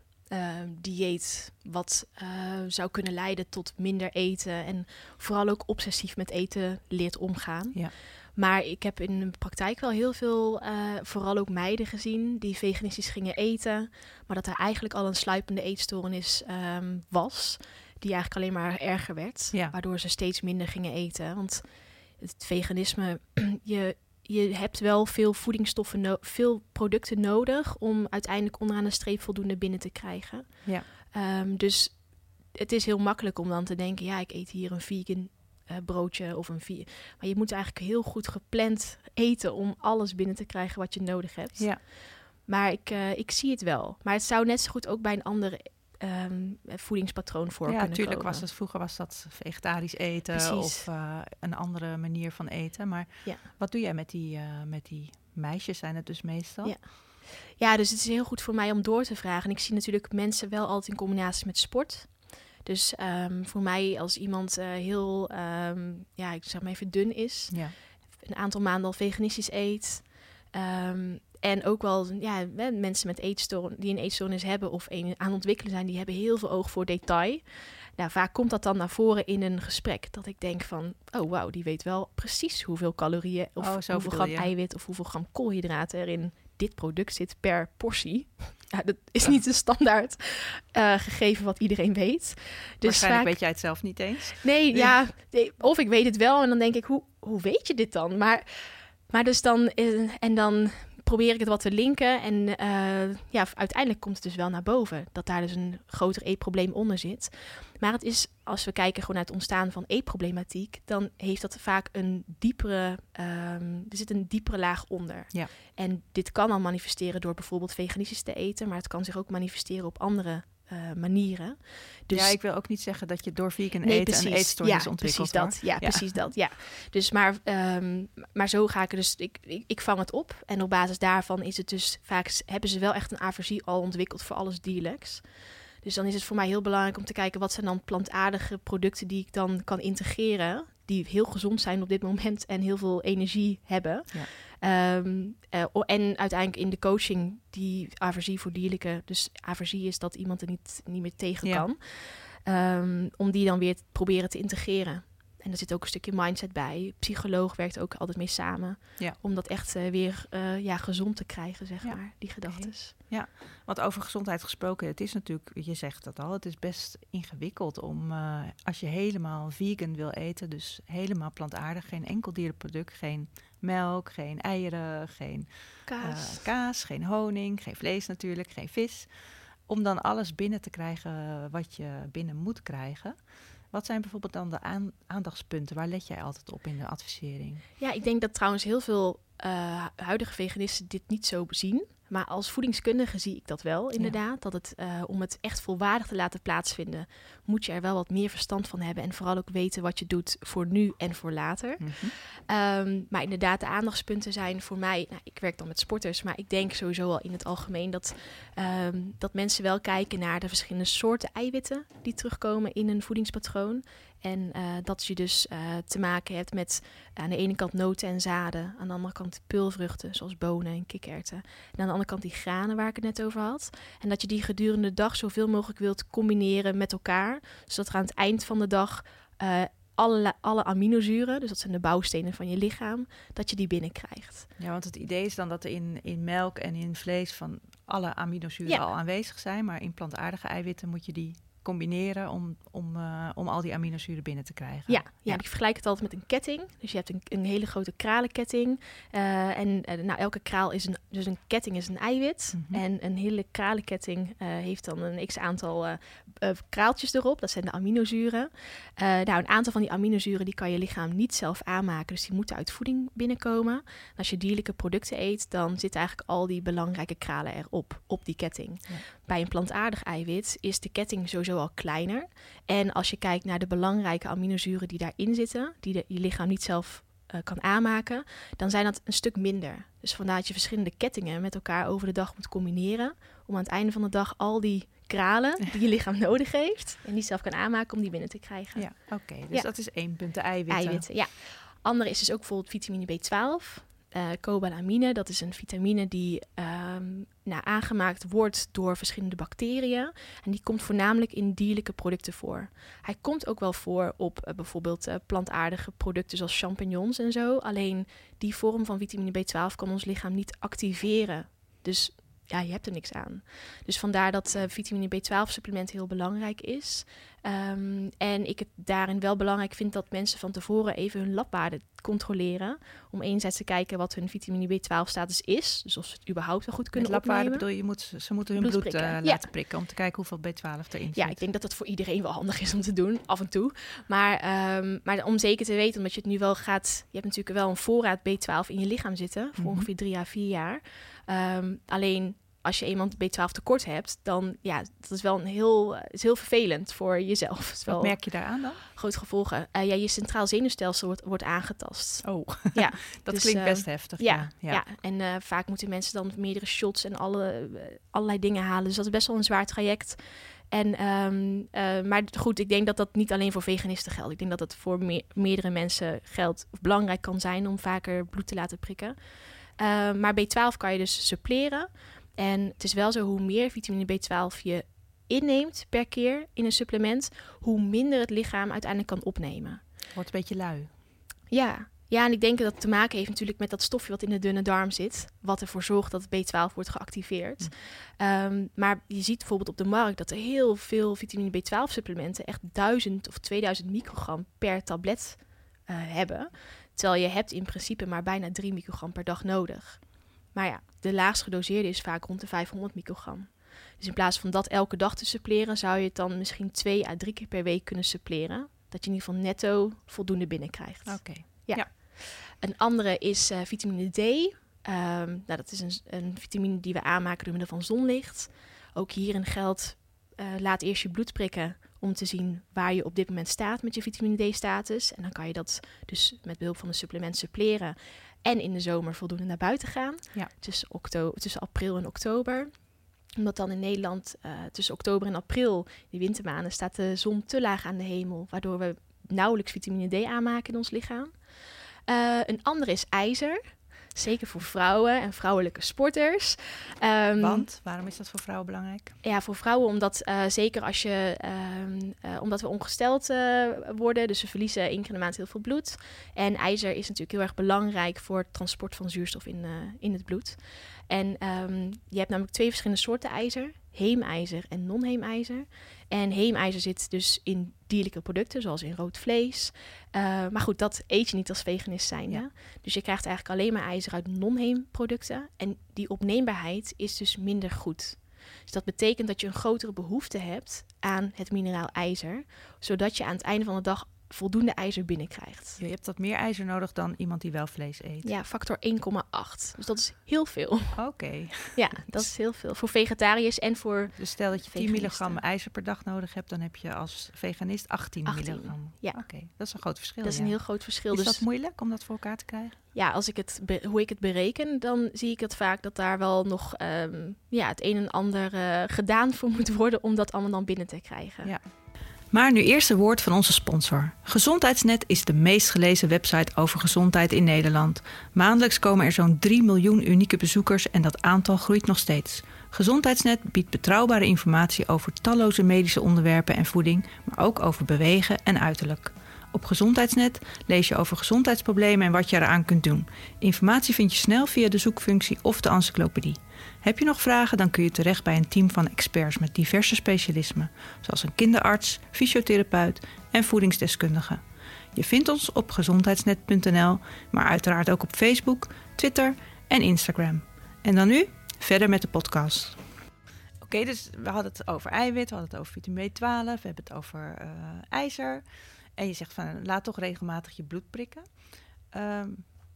dieet wat zou kunnen leiden tot minder eten en vooral ook obsessief met eten leert omgaan. Ja. Maar ik heb in de praktijk wel heel veel, vooral ook meiden gezien die veganistisch gingen eten, maar dat er eigenlijk al een sluipende eetstoornis um, was die eigenlijk alleen maar erger werd. Ja. Waardoor ze steeds minder gingen eten. Want het veganisme, je, je hebt wel veel voedingsstoffen, veel producten nodig om uiteindelijk onderaan de streep voldoende binnen te krijgen. Ja. Um, dus het is heel makkelijk om dan te denken, ja, ik eet hier een vegan uh, broodje of een vegan. Maar je moet eigenlijk heel goed gepland eten om alles binnen te krijgen wat je nodig hebt. Ja. Maar ik, uh, ik zie het wel. Maar het zou net zo goed ook bij een andere um, voedingspatroon voor ja, kunnen tuurlijk was het vroeger was dat vegetarisch eten of uh, een andere manier van eten. Maar ja. wat doe jij met die, met die meisjes? Zijn het dus meestal? Ja. ja, dus het is heel goed voor mij om door te vragen. En ik zie natuurlijk mensen wel altijd in combinatie met sport. Dus um, voor mij als iemand uh, heel, um, ja, ik zeg maar even dun is, ja. een aantal maanden al veganistisch eet, um, en ook wel ja, mensen met eetstoorn, die een eetstoornis hebben of een, aan ontwikkelen zijn, die hebben heel veel oog voor detail. Nou, vaak komt dat dan naar voren in een gesprek. Dat ik denk van, oh wauw, die weet wel precies hoeveel calorieën of oh, hoeveel gram eiwit of hoeveel gram koolhydraten er in dit product zit per portie. Ja, dat is niet een standaard uh, gegeven wat iedereen weet. Dus Waarschijnlijk vaak... weet jij het zelf niet eens. Nee, ja. of ik weet het wel en dan denk ik, hoe, hoe weet je dit dan? Maar, maar dus dan, en dan probeer ik het wat te linken. En uh, ja, uiteindelijk komt het dus wel naar boven. Dat daar dus een groter eetprobleem onder zit. Maar het is, als we kijken gewoon naar het ontstaan van eetproblematiek, dan heeft dat vaak een diepere, um, er zit een diepere laag onder. Ja. En dit kan al manifesteren door bijvoorbeeld veganistisch te eten, maar het kan zich ook manifesteren op andere uh, manieren. Dus, ja, ik wil ook niet zeggen dat je door vegan nee, eten precies. een eetstoornis ja, ontwikkelt. Precies dat, ja, ja, precies dat. Ja. Dus maar, um, maar zo ga ik er dus, ik, ik, ik, vang het op. En op basis daarvan is het dus vaak, hebben ze wel echt een aversie al ontwikkeld voor alles dierlijks. Dus dan is het voor mij heel belangrijk om te kijken wat zijn dan plantaardige producten die ik dan kan integreren. Die heel gezond zijn op dit moment en heel veel energie hebben. Ja. Um, uh, en uiteindelijk in de coaching die aversie voor dierlijke. Dus aversie is dat iemand er niet, niet meer tegen kan. Um, om die dan weer te proberen te integreren. En er zit ook een stukje mindset bij. Psycholoog werkt ook altijd mee samen. Ja. Om dat echt uh, weer uh, ja, gezond te krijgen, zeg maar, die gedachten. Ja, want over gezondheid gesproken, het is natuurlijk, je zegt dat al, het is best ingewikkeld om uh, als je helemaal vegan wil eten, dus helemaal plantaardig, geen enkel dierenproduct, geen melk, geen eieren, geen kaas. kaas, geen honing, geen vlees natuurlijk, geen vis. Om dan alles binnen te krijgen wat je binnen moet krijgen. Wat zijn bijvoorbeeld dan de aandachtspunten? Waar let jij altijd op in de advisering? Ja, ik denk dat trouwens heel veel uh, huidige veganisten dit niet zo zien. Maar als voedingskundige zie ik dat wel, inderdaad. Dat het, uh, om het echt volwaardig te laten plaatsvinden, moet je er wel wat meer verstand van hebben. En vooral ook weten wat je doet voor nu en voor later. Mm um, maar inderdaad, de aandachtspunten zijn voor mij. Nou, ik werk dan met sporters, maar ik denk sowieso al in het algemeen dat, um, dat mensen wel kijken naar de verschillende soorten eiwitten die terugkomen in een voedingspatroon. En uh, dat je dus uh, te maken hebt met aan de ene kant noten en zaden, aan de andere kant peulvruchten zoals bonen en kikkererwten. En aan de andere kant die granen waar ik het net over had. En dat je die gedurende de dag zoveel mogelijk wilt combineren met elkaar, zodat er aan het eind van de dag uh, alle, alle aminozuren, dus dat zijn de bouwstenen van je lichaam, dat je die binnenkrijgt. Ja, want het idee is dan dat er in, in melk en in vlees van alle aminozuren ja. al aanwezig zijn, maar in plantaardige eiwitten moet je die combineren om, om, uh, om al die aminozuren binnen te krijgen. Ja, ja, ik vergelijk het altijd met een ketting. Dus je hebt een, een hele grote kralenketting. Uh, en uh, nou, elke kraal is een, dus een ketting is een eiwit. Mm -hmm. En een hele kralenketting heeft dan een x aantal kraaltjes erop. Dat zijn de aminozuren. nou, een aantal van die aminozuren die kan je lichaam niet zelf aanmaken. Dus die moeten uit voeding binnenkomen. En als je dierlijke producten eet, dan zitten eigenlijk al die belangrijke kralen erop, op die ketting. Ja. Bij een plantaardig eiwit is de ketting sowieso al kleiner. En als je kijkt naar de belangrijke aminozuren die daarin zitten, die de, je lichaam niet zelf eh, kan aanmaken, dan zijn dat een stuk minder. Dus vandaar dat je verschillende kettingen met elkaar over de dag moet combineren. Om aan het einde van de dag al die kralen die je lichaam nodig heeft en die zelf kan aanmaken om die binnen te krijgen. Ja, oké. Dus Ja. dat is één punt, de eiwitten. Eiwitten, ja. Andere is dus ook bijvoorbeeld vitamine B12. Eh cobalamine, dat is een vitamine die ehm, nou, aangemaakt wordt door verschillende bacteriën. En die komt voornamelijk in dierlijke producten voor. Hij komt ook wel voor op eh, bijvoorbeeld eh, plantaardige producten zoals champignons en zo. Alleen die vorm van vitamine B12 kan ons lichaam niet activeren. Dus ja, je hebt er niks aan. Dus vandaar dat vitamine B12 supplement heel belangrijk is. Ehm, en ik het daarin wel belangrijk vind dat mensen van tevoren even hun labwaarde controleren. Om enerzijds te kijken wat hun vitamine B12 status is. Dus of ze het überhaupt wel goed Met kunnen labwaarde opnemen. bedoel je, moet, ze moeten hun Bloed bloed, prikken, eh, ja. laten prikken om te kijken hoeveel B12 erin zit. Ja, ik denk dat dat voor iedereen wel handig is om te doen, af en toe. Maar, ehm, maar om zeker te weten, omdat je het nu wel gaat... Je hebt natuurlijk wel een voorraad B12 in je lichaam zitten... voor Mhm. ongeveer drie à vier jaar. Ehm, alleen als je eenmaand B12 tekort hebt... dan ja, dat is wel een heel, is heel vervelend voor jezelf. Is wel Wat merk je daaraan dan? grote gevolgen. Eh, ja, je centraal zenuwstelsel wordt, wordt aangetast. Oh, Ja, dat dus, klinkt eh, best heftig. Ja, Ja, ja. en eh, vaak moeten mensen dan meerdere shots en alle, eh, allerlei dingen halen. Dus dat is best wel een zwaar traject. En, ehm, eh, maar goed, ik denk dat dat niet alleen voor veganisten geldt. Ik denk dat het voor me- meerdere mensen geldt of belangrijk kan zijn om vaker bloed te laten prikken. Eh, maar B12 kan je dus suppleren. En het is wel zo, hoe meer vitamine B12 je inneemt per keer in een supplement, hoe minder het lichaam uiteindelijk kan opnemen. Wordt een beetje lui. Ja. ja, en ik denk dat het te maken heeft natuurlijk met dat stofje wat in de dunne darm zit. Wat ervoor zorgt dat B12 wordt geactiveerd. Hm. Ehm, maar je ziet bijvoorbeeld op de markt dat er heel veel vitamine B12 supplementen echt 1000 of 2000 microgram per tablet eh, hebben. Terwijl je hebt in principe maar bijna 3 microgram per dag nodig. Maar ja, de laagst gedoseerde is vaak rond de 500 microgram. Dus in plaats van dat elke dag te suppleren, zou je het dan misschien twee à drie keer per week kunnen suppleren. Dat je in ieder geval netto voldoende binnenkrijgt. Oké. Een andere is eh, vitamine D. Ehm, nou, dat is een, een vitamine die we aanmaken door middel van zonlicht. Ook hierin geldt, eh, laat eerst je bloed prikken om te zien waar je op dit moment staat met je vitamine D-status. En dan kan je dat dus met behulp van een supplement suppleren. En in de zomer voldoende naar buiten gaan. Ja. Tussen, oktober, tussen april en oktober. Omdat dan in Nederland eh, tussen oktober en april, die wintermaanden, staat de zon te laag aan de hemel. Waardoor we nauwelijks vitamine D aanmaken in ons lichaam. Eh, een andere is ijzer. Zeker voor vrouwen en vrouwelijke sporters. Ehm, Want, waarom is dat voor vrouwen belangrijk? ja, voor vrouwen, omdat eh, zeker als je, ehm, eh, omdat we ongesteld eh, worden, dus we verliezen één keer in de maand heel veel bloed. En ijzer is natuurlijk heel erg belangrijk voor het transport van zuurstof in, in het bloed. En ehm, je hebt namelijk twee verschillende soorten ijzer: heemijzer en non-heemijzer. En heemijzer zit dus in dierlijke producten, zoals in rood vlees. Eh, maar goed, dat eet je niet als veganist zijn. Ja. Dus je krijgt eigenlijk alleen maar ijzer uit non-heemproducten. En die opneembaarheid is dus minder goed. Dus dat betekent dat je een grotere behoefte hebt aan het mineraal ijzer, zodat je aan het einde van de dag voldoende ijzer binnenkrijgt. Je hebt wat meer ijzer nodig dan iemand die wel vlees eet. Ja, factor 1,8. Dus dat is heel veel. Oké. Ja, dat is heel veel. Voor vegetariërs en voor Dus stel dat je 10 Veganisten. milligram ijzer per dag nodig hebt, dan heb je als veganist 18, 18, milligram. ja. Oké, dat is een groot verschil. dat is ja. een heel groot verschil. Is dus dat moeilijk om dat voor elkaar te krijgen? ja, als ik het hoe ik het bereken, dan zie ik het vaak dat daar wel nog ehm, ja, het een en ander eh, gedaan voor moet worden om dat allemaal dan binnen te krijgen. Ja. Maar nu eerst een woord van onze sponsor. Gezondheidsnet is de meest gelezen website over gezondheid in Nederland. Maandelijks komen er zo'n 3 miljoen unieke bezoekers en dat aantal groeit nog steeds. Gezondheidsnet biedt betrouwbare informatie over talloze medische onderwerpen en voeding, maar ook over bewegen en uiterlijk. Op Gezondheidsnet lees je over gezondheidsproblemen en wat je eraan kunt doen. Informatie vind je snel via de zoekfunctie of de encyclopedie. Heb je nog vragen, dan kun je terecht bij een team van experts met diverse specialismen, zoals een kinderarts, fysiotherapeut en voedingsdeskundige. Je vindt ons op gezondheidsnet.nl, maar uiteraard ook op Facebook, Twitter en Instagram. En dan nu verder met de podcast. Oké, dus we hadden het over eiwit, we hadden het over vitamine B12, we hebben het over eh, ijzer. En je zegt van laat toch regelmatig je bloed prikken. Ehm,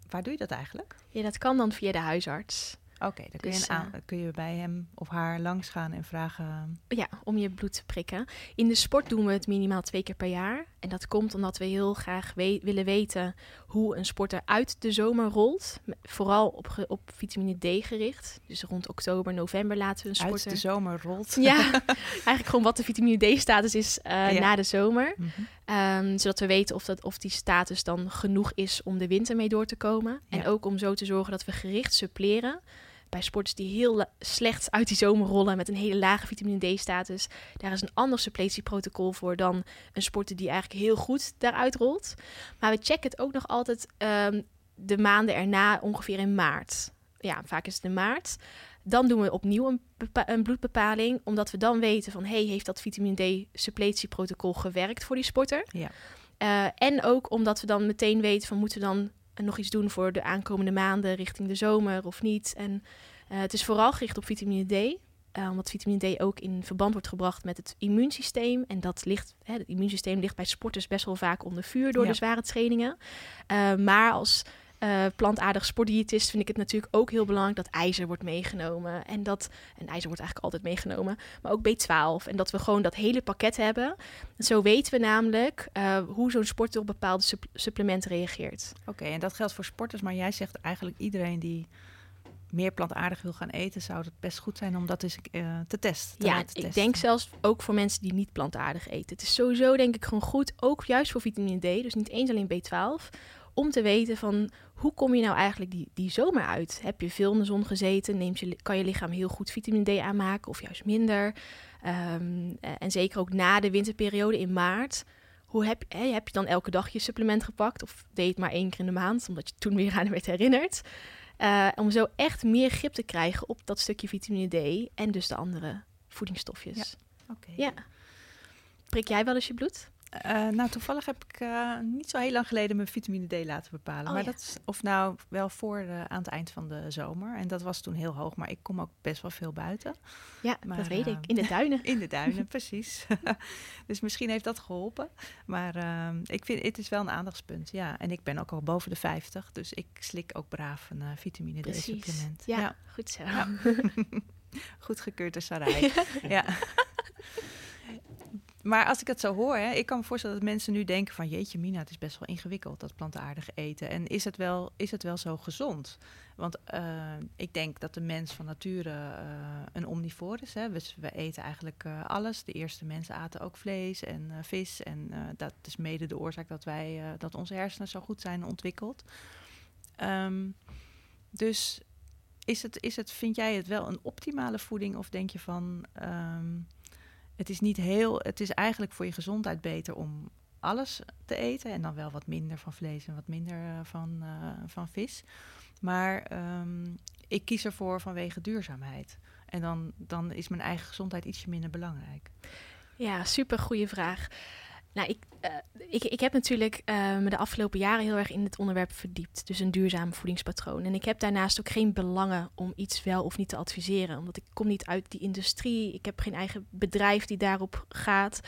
waar doe je dat eigenlijk? Ja, dat kan dan via de huisarts. Oké, dan kun, Dus, je een aan- kun je bij hem of haar langs gaan en vragen. Ja, om je bloed te prikken. In de sport doen we het minimaal twee keer per jaar. En dat komt omdat we heel graag we- willen weten hoe een sporter uit de zomer rolt. Vooral op, op vitamine D gericht. Dus rond oktober, november laten we een sporter... Uit de zomer rolt. Ja, eigenlijk gewoon wat de vitamine D-status is uh, na de zomer. Mm zodat we weten of, dat, of die status dan genoeg is om de winter mee door te komen. En ook om zo te zorgen dat we gericht suppleren bij sporters die heel slecht uit die zomer rollen met een hele lage vitamine D-status, daar is een ander suppletieprotocol voor dan een sporter die eigenlijk heel goed daaruit rolt. Maar we checken het ook nog altijd um, de maanden erna, ongeveer in maart. Ja, vaak is het in maart. Dan doen we opnieuw een, een bloedbepaling, omdat we dan weten van, hey, heeft dat vitamine D-suppletieprotocol gewerkt voor die sporter? Ja. Uh, en ook omdat we dan meteen weten van, moeten we dan nog iets doen voor de aankomende maanden richting de zomer of niet. En uh, het is vooral gericht op vitamine D. Uh, omdat vitamine D ook in verband wordt gebracht met het immuunsysteem. En dat ligt, hè, het immuunsysteem ligt bij sporters best wel vaak onder vuur door de zware trainingen. Maar als uh, plantaardig sportdiëtist vind ik het natuurlijk ook heel belangrijk dat ijzer wordt meegenomen. En dat, en ijzer wordt eigenlijk altijd meegenomen, maar ook B12. En dat we gewoon dat hele pakket hebben. En zo weten we namelijk uh, hoe zo'n sporter op bepaalde supplementen reageert. Oké, en dat geldt voor sporters, maar jij zegt eigenlijk iedereen die meer plantaardig wil gaan eten, zou het best goed zijn om dat eens uh, te testen. ja, ik denk zelfs ook voor mensen die niet plantaardig eten. Het is sowieso denk ik gewoon goed, ook juist voor vitamine D, dus niet eens alleen B12, om te weten van hoe kom je nou eigenlijk die, die zomer uit? Heb je veel in de zon gezeten? Neemt je, kan je lichaam heel goed vitamine D aanmaken of juist minder? Um, en zeker ook na de winterperiode in maart. Hoe heb, hè, heb je dan elke dag je supplement gepakt? Of deed het maar één keer in de maand, omdat je toen weer aan werd herinnerd? Uh, om zo echt meer grip te krijgen op dat stukje vitamine D en dus de andere voedingsstofjes. Ja. Prik jij wel eens je bloed? Uh, nou, toevallig heb ik uh, niet zo heel lang geleden mijn vitamine D laten bepalen. Oh, maar ja. dat is, of nou wel voor de, aan het eind van de zomer. En dat was toen heel hoog, maar ik kom ook best wel veel buiten. Ja, maar, dat weet uh, ik. In de duinen. in de duinen, precies. dus misschien heeft dat geholpen. Maar ehm, ik vind het is wel een aandachtspunt. Ja, en ik ben ook al boven de 50, dus ik slik ook braaf een vitamine D supplement. Ja, ja, goed zo. Ja. goed gekeurd door Sarai. ja. Maar als ik het zo hoor, hè, ik kan me voorstellen dat mensen nu denken van... jeetje Mina, het is best wel ingewikkeld, dat plantaardig eten. En is het wel, is het wel zo gezond? Want uh, ik denk dat de mens van nature uh, een omnivoor is. Hè. We, we eten eigenlijk uh, alles. De eerste mensen aten ook vlees en vis. En dat is mede de oorzaak dat, wij, dat onze hersenen zo goed zijn ontwikkeld. Um, dus is het, is het, vind jij het wel een optimale voeding? Of denk je van... Um, het is niet heel, het is eigenlijk voor je gezondheid beter om alles te eten en dan wel wat minder van vlees en wat minder uh, van, uh, van vis. Maar um, ik kies ervoor vanwege duurzaamheid. En dan, dan is mijn eigen gezondheid ietsje minder belangrijk. Ja, super goede vraag. Nou, ik, uh, ik, ik heb natuurlijk uh, me de afgelopen jaren heel erg in het onderwerp verdiept. Dus een duurzaam voedingspatroon. En ik heb daarnaast ook geen belangen om iets wel of niet te adviseren. Omdat ik kom niet uit die industrie. Ik heb geen eigen bedrijf die daarop gaat.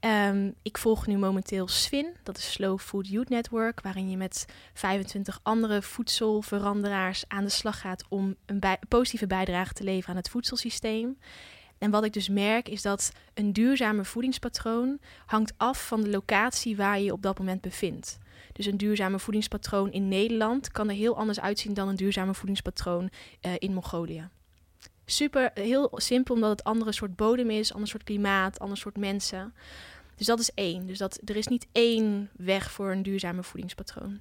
Um, ik volg nu momenteel SWIN, dat is Slow Food Youth Network, waarin je met 25 andere voedselveranderaars aan de slag gaat om een positieve bijdrage te leveren aan het voedselsysteem. En wat ik dus merk is dat een duurzame voedingspatroon hangt af van de locatie waar je je op dat moment bevindt. Dus een duurzame voedingspatroon in Nederland kan er heel anders uitzien dan een duurzame voedingspatroon uh, in Mongolië. Super, heel simpel omdat het andere soort bodem is, ander soort klimaat, ander soort mensen. Dus dat is één. Dus dat, er is niet één weg voor een duurzame voedingspatroon.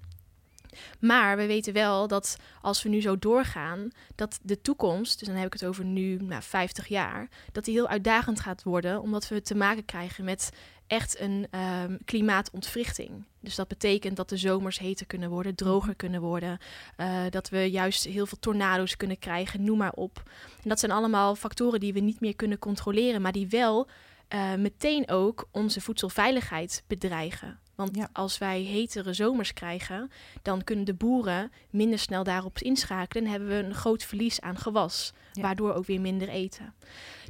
Maar we weten wel dat als we nu zo doorgaan, dat de toekomst, dus dan heb ik het over nu, nou, 50 jaar, dat die heel uitdagend gaat worden, omdat we te maken krijgen met echt een um, klimaatontwrichting. Dus dat betekent dat de zomers heter kunnen worden, droger kunnen worden, uh, dat we juist heel veel tornado's kunnen krijgen, noem maar op. En dat zijn allemaal factoren die we niet meer kunnen controleren, maar die wel uh, meteen ook onze voedselveiligheid bedreigen. Want ja. als wij hetere zomers krijgen, dan kunnen de boeren minder snel daarop inschakelen en hebben we een groot verlies aan gewas, ja. waardoor ook weer minder eten.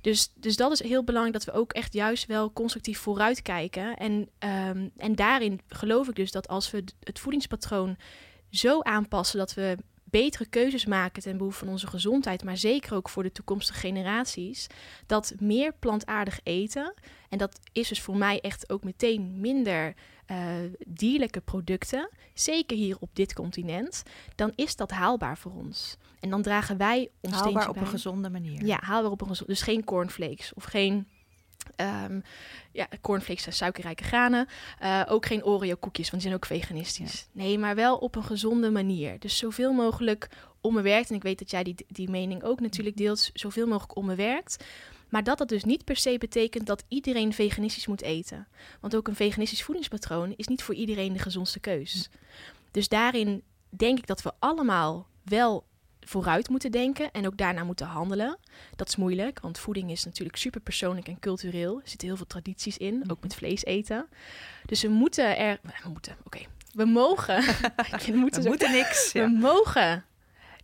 Dus, dus dat is heel belangrijk dat we ook echt juist wel constructief vooruitkijken. En, um, en daarin geloof ik dus dat als we het voedingspatroon zo aanpassen dat we betere keuzes maken ten behoeve van onze gezondheid, maar zeker ook voor de toekomstige generaties, dat meer plantaardig eten, en dat is dus voor mij echt ook meteen minder uh, dierlijke producten, zeker hier op dit continent, dan is dat haalbaar voor ons. En dan dragen wij ons haalbaar op een gezonde manier. Ja, haalbaar op een gezonde, dus geen cornflakes of geen Um, ja, cornflakes zijn suikerrijke granen. Uh, ook geen Oreo koekjes, want die zijn ook veganistisch. Nee, maar wel op een gezonde manier. Dus zoveel mogelijk onbewerkt. En ik weet dat jij die, die mening ook natuurlijk deelt. Zoveel mogelijk onbewerkt. Maar dat dat dus niet per se betekent dat iedereen veganistisch moet eten. Want ook een veganistisch voedingspatroon is niet voor iedereen de gezondste keus. Dus daarin denk ik dat we allemaal wel vooruit moeten denken en ook daarna moeten handelen. Dat is moeilijk, want voeding is natuurlijk super persoonlijk en cultureel. Er zitten heel veel tradities in, ook mhm. met vlees eten. Dus we moeten er... We moeten, oké. We mogen... we moeten, we moeten niks. We mogen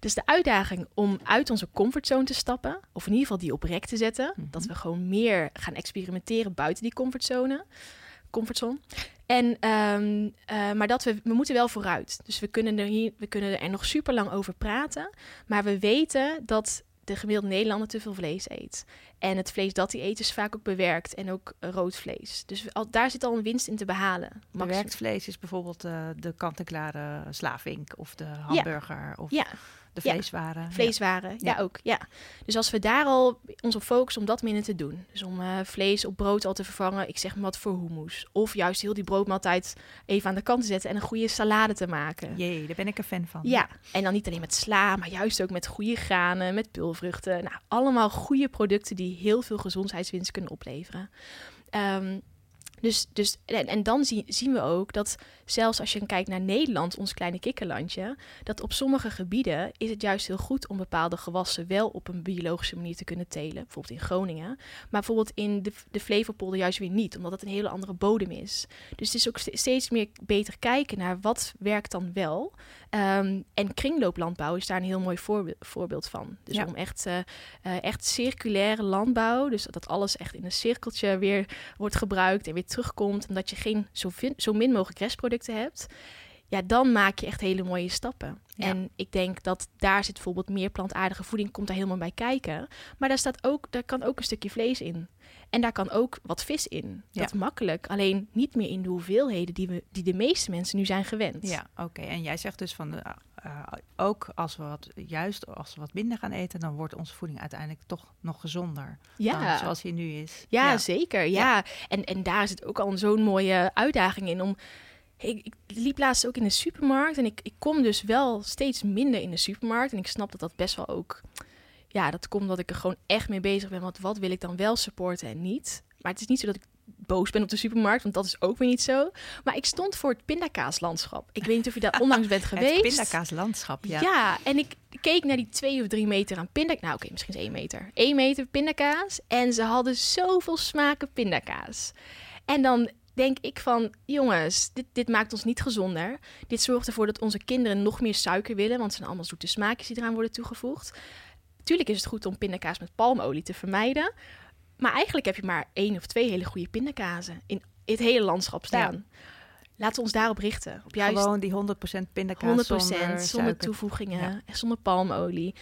dus de uitdaging om uit onze comfortzone te stappen, of in ieder geval die op rek te zetten, mhm. dat we gewoon meer gaan experimenteren buiten die comfortzone. Comfortzone. En, ehm, eh, maar dat we, we moeten wel vooruit. Dus we kunnen, er hier, we kunnen er nog super lang over praten. Maar we weten dat de gemiddelde Nederlander te veel vlees eet. En het vlees dat hij eet is vaak ook bewerkt en ook rood vlees. Dus al, daar zit al een winst in te behalen. Bewerkt vlees is bijvoorbeeld uh, de kant-en-klare slavink of de hamburger. Ja. Of... ja. De vleeswaren. Vleeswaren, ja. ook. Ja. Dus als we daar al ons op focussen om dat minder te doen. Dus om uh, vlees op brood al te vervangen, ik zeg maar wat voor hummus. Of juist heel die broodmaaltijd even aan de kant te zetten en een goede salade te maken. Jee, daar ben ik een fan van. Ja, en dan niet alleen met sla, maar juist ook met goede granen, met pulvruchten. Nou, allemaal goede producten die heel veel gezondheidswinst kunnen opleveren. Um, dus, dus, en, en dan zie, zien we ook dat zelfs als je kijkt naar Nederland, ons kleine kikkerlandje, dat op sommige gebieden is het juist heel goed om bepaalde gewassen wel op een biologische manier te kunnen telen. Bijvoorbeeld in Groningen. Maar bijvoorbeeld in de, de Flevopolder juist weer niet, omdat het een hele andere bodem is. Dus het is ook steeds meer beter kijken naar wat werkt dan wel. Um, en kringlooplandbouw is daar een heel mooi voorbeeld van. Dus om echt, uh, uh, echt circulaire landbouw, dus dat alles echt in een cirkeltje weer wordt gebruikt en weer terugkomt. En dat je geen zo, zo min mogelijk restproducten hebt. Ja, dan maak je echt hele mooie stappen. En ik denk dat daar zit bijvoorbeeld meer plantaardige voeding, komt daar helemaal bij kijken. Maar daar, staat ook, daar kan ook een stukje vlees in. En daar kan ook wat vis in. Dat is makkelijk. Alleen niet meer in de hoeveelheden die, we, die de meeste mensen nu zijn gewend. Ja, oké. En jij zegt dus van uh, ook als we wat juist als we wat minder gaan eten, dan wordt onze voeding uiteindelijk toch nog gezonder. Ja. Dan, zoals hij nu is. Ja, zeker. Ja. En, en daar zit ook al zo'n mooie uitdaging in om. Ik, ik, liep laatst ook in de supermarkt en ik, ik kom dus wel steeds minder in de supermarkt. En ik snap dat dat best wel ook ja, dat komt omdat ik er gewoon echt mee bezig ben. Want wat wil ik dan wel supporten en niet? Maar het is niet zo dat ik boos ben op de supermarkt, want dat is ook weer niet zo. Maar ik stond voor het pindakaaslandschap. Ik weet niet of je daar onlangs bent geweest. Het pindakaaslandschap, ja. Ja, en ik keek naar die twee of drie meter aan pindakaas. Nou, oké, misschien is één meter. Eén meter pindakaas. En ze hadden zoveel smaken pindakaas. En dan denk ik van, jongens, dit, dit maakt ons niet gezonder. Dit zorgt ervoor dat onze kinderen nog meer suiker willen, want het zijn allemaal zoete smaakjes die eraan worden toegevoegd. Tuurlijk is het goed om pindakaas met palmolie te vermijden. Maar eigenlijk heb je maar één of twee hele goede pindakazen in het hele landschap staan. Laten we ons daarop richten. Op juist Gewoon die 100% pindakaas 100% zonder, zonder toevoegingen, en zonder palmolie.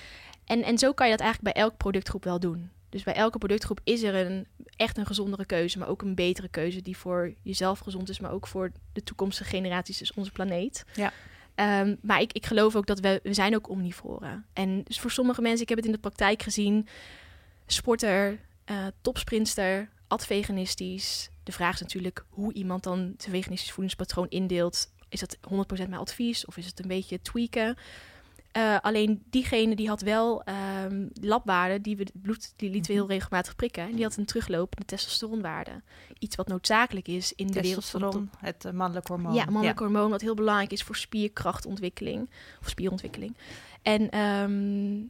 En, en zo kan je dat eigenlijk bij elke productgroep wel doen. Dus bij elke productgroep is er een, echt een gezondere keuze, maar ook een betere keuze die voor jezelf gezond is, maar ook voor de toekomstige generaties, dus onze planeet. Ja. Um, maar ik, ik geloof ook dat we, we zijn ook omnivoren. En dus voor sommige mensen, ik heb het in de praktijk gezien, sporter, uh, topsprinster, adveganistisch. De vraag is natuurlijk hoe iemand dan zijn veganistisch voedingspatroon indeelt. Is dat 100% mijn advies of is het een beetje tweaken? Uh, alleen diegene die had wel um, labwaarden, die we bloed die lieten we heel mhm. regelmatig prikken. En die had een teruglopende testosteronwaarde. Iets wat noodzakelijk is in de wereld van het uh, mannelijk hormoon. Ja, mannelijk hormoon, wat heel belangrijk is voor spierkrachtontwikkeling of spierontwikkeling. En um,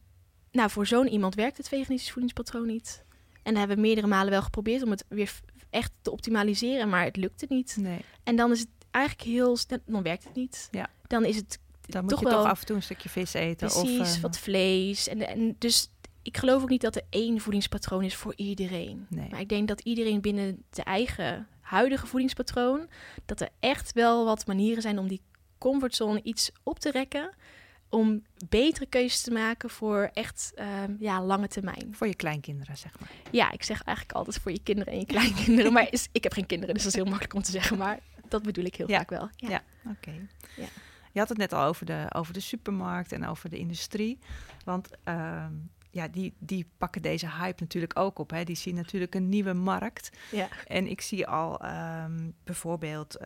nou, voor zo'n iemand werkt het veganistisch voedingspatroon niet. En dat hebben we meerdere malen wel geprobeerd om het weer echt te optimaliseren, maar het lukte niet. Nee. En dan is het eigenlijk heel dan werkt het niet. Ja. Dan is het dan moet toch je wel, toch af en toe een stukje vis eten. Precies, of, uh, wat vlees. En, en dus ik geloof ook niet dat er één voedingspatroon is voor iedereen. Nee. Maar ik denk dat iedereen binnen de eigen huidige voedingspatroon... dat er echt wel wat manieren zijn om die comfortzone iets op te rekken om betere keuzes te maken voor echt ehm, ja, lange termijn. Voor je kleinkinderen, zeg maar. Ja, ik zeg eigenlijk altijd voor je kinderen en je kleinkinderen. maar is, ik heb geen kinderen, dus dat is heel makkelijk om te zeggen. Maar dat bedoel ik heel Ja. vaak wel. Ja. Ja, oké. Ja. Je had het net al over de, over de supermarkt en over de industrie. Want ehm, ja, die, die pakken deze hype natuurlijk ook op. Hè. Die zien natuurlijk een nieuwe markt. Ja. En ik zie al ehm, bijvoorbeeld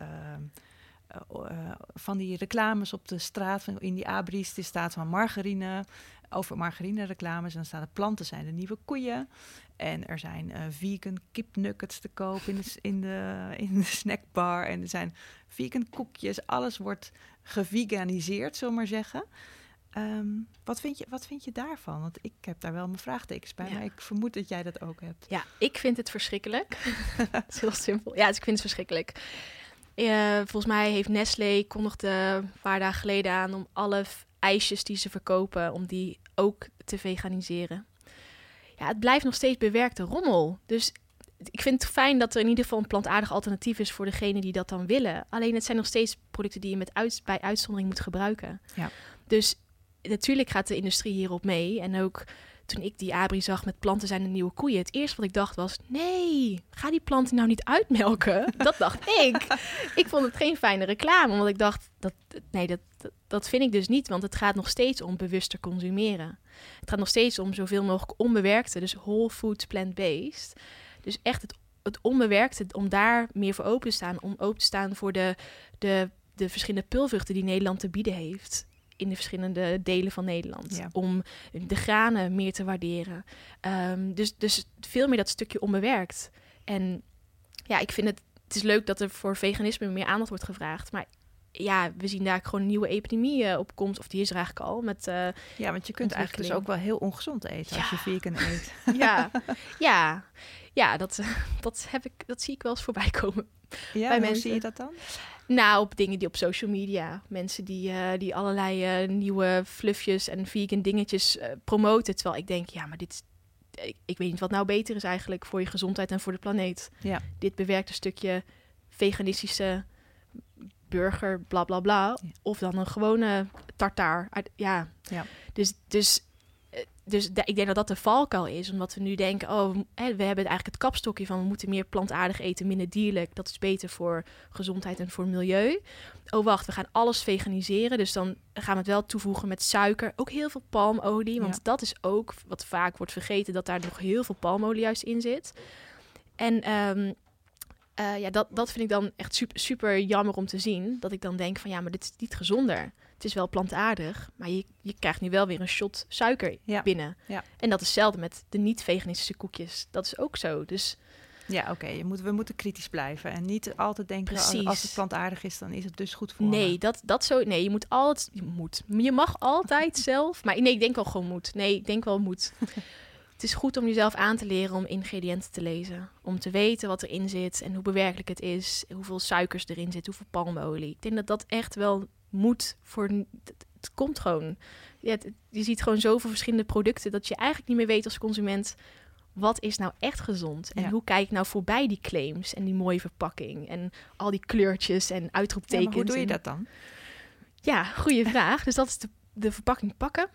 van die reclames op de straat, in die abris, er staat van margarine, over margarine reclames. En dan staan de planten zijn de nieuwe koeien. En er zijn eh, vegan kipnuggets te koop in de, in, de, in de snackbar. En er zijn vegan koekjes. Alles wordt geveganiseerd, zullen we maar zeggen. Ehm, wat, vind je, wat vind je daarvan? Want ik heb daar wel mijn vraagtekens bij, Ja. maar ik vermoed dat jij dat ook hebt. Ja, ik vind het verschrikkelijk. Het is heel simpel. Ja, dus ik vind het verschrikkelijk. Eh, volgens mij heeft Nestlé kondigde een paar dagen geleden aan om alle ijsjes die ze verkopen, om die ook te veganiseren. Ja, het blijft nog steeds bewerkte rommel. Dus ik vind het fijn dat er in ieder geval een plantaardig alternatief is voor degene die dat dan willen. Alleen het zijn nog steeds producten die je met uit, bij uitzondering moet gebruiken. Ja. Dus natuurlijk gaat de industrie hierop mee. En ook toen ik die abri zag met planten zijn de nieuwe koeien. Het eerste wat ik dacht was, nee, ga die planten nou niet uitmelken. Dat dacht ik. Ik vond het geen fijne reclame, omdat ik dacht, dat, nee, dat, dat, vind ik dus niet. Want het gaat nog steeds om bewuster consumeren. Het gaat nog steeds om zoveel mogelijk onbewerkte, dus whole foods, plant-based. Dus echt het, het onbewerkte, om daar meer voor open te staan. Om open te staan voor de, de, de verschillende pulvruchten die Nederland te bieden heeft. In de verschillende delen van Nederland. Ja. Om de granen meer te waarderen. Ehm, dus, dus veel meer dat stukje onbewerkt. En ja, ik vind het, het is leuk dat er voor veganisme meer aandacht wordt gevraagd. Maar ja, we zien daar gewoon een nieuwe epidemie eh, op komt. Of die is er eigenlijk al. Met, eh, Ja, want je kunt eigenlijk dus ook wel heel ongezond eten als je vegan eet. ja, ja, ja dat, dat, heb ik, dat zie ik wel eens voorbij komen. Ja, Bij mensen. zie je dat dan? Nou, op dingen die op social media. Mensen die, eh, die allerlei eh, nieuwe fluffjes en vegan dingetjes eh, promoten. Terwijl ik denk, ja, maar dit. Ik, ik weet niet wat nou beter is eigenlijk voor je gezondheid en voor de planeet. Ja. Dit bewerkt een stukje veganistische burger, bla bla bla. Ja. Of dan een gewone tartaar. uit- Ja. Ja. Dus, dus, dus ik denk dat dat de valkuil is. Omdat we nu denken, oh, we, hè, we hebben eigenlijk het kapstokje van... we moeten meer plantaardig eten, minder dierlijk. Dat is beter voor gezondheid en voor milieu. Oh, wacht, we gaan alles veganiseren. Dus dan gaan we het wel toevoegen met suiker. Ook heel veel palmolie. Want Ja. dat is ook wat vaak wordt vergeten... dat daar nog heel veel palmolie juist in zit. En ehm, eh, ja, dat, dat vind ik dan echt super, super jammer om te zien. Dat ik dan denk van ja, maar dit is niet gezonder. Het is wel plantaardig, maar je, je krijgt nu wel weer een shot suiker Ja. binnen. Ja. En dat is hetzelfde met de niet-veganistische koekjes. Dat is ook zo. Dus Ja, oké. je moet, we moeten kritisch blijven. En niet altijd denken, als, Precies. als het plantaardig is, dan is het dus goed voor me. nee, dat, dat zo. Nee, je moet altijd. Je moet. Je mag altijd zelf. Maar nee, ik denk wel gewoon moet. Nee, ik denk wel moet. Het is goed om jezelf aan te leren om ingrediënten te lezen. Om te weten wat erin zit en hoe bewerkelijk het is. Hoeveel suikers erin zit, hoeveel palmolie. Ik denk dat dat echt wel moet voor... Het, komt gewoon. Ja, het- je ziet gewoon zoveel verschillende producten... dat je eigenlijk niet meer weet als consument... wat is nou echt gezond? En Ja. hoe kijk ik nou voorbij die claims en die mooie verpakking... en al die kleurtjes en uitroeptekens. hoe doe je dat dan? ja, goede vraag. Dus dat is de, de verpakking pakken.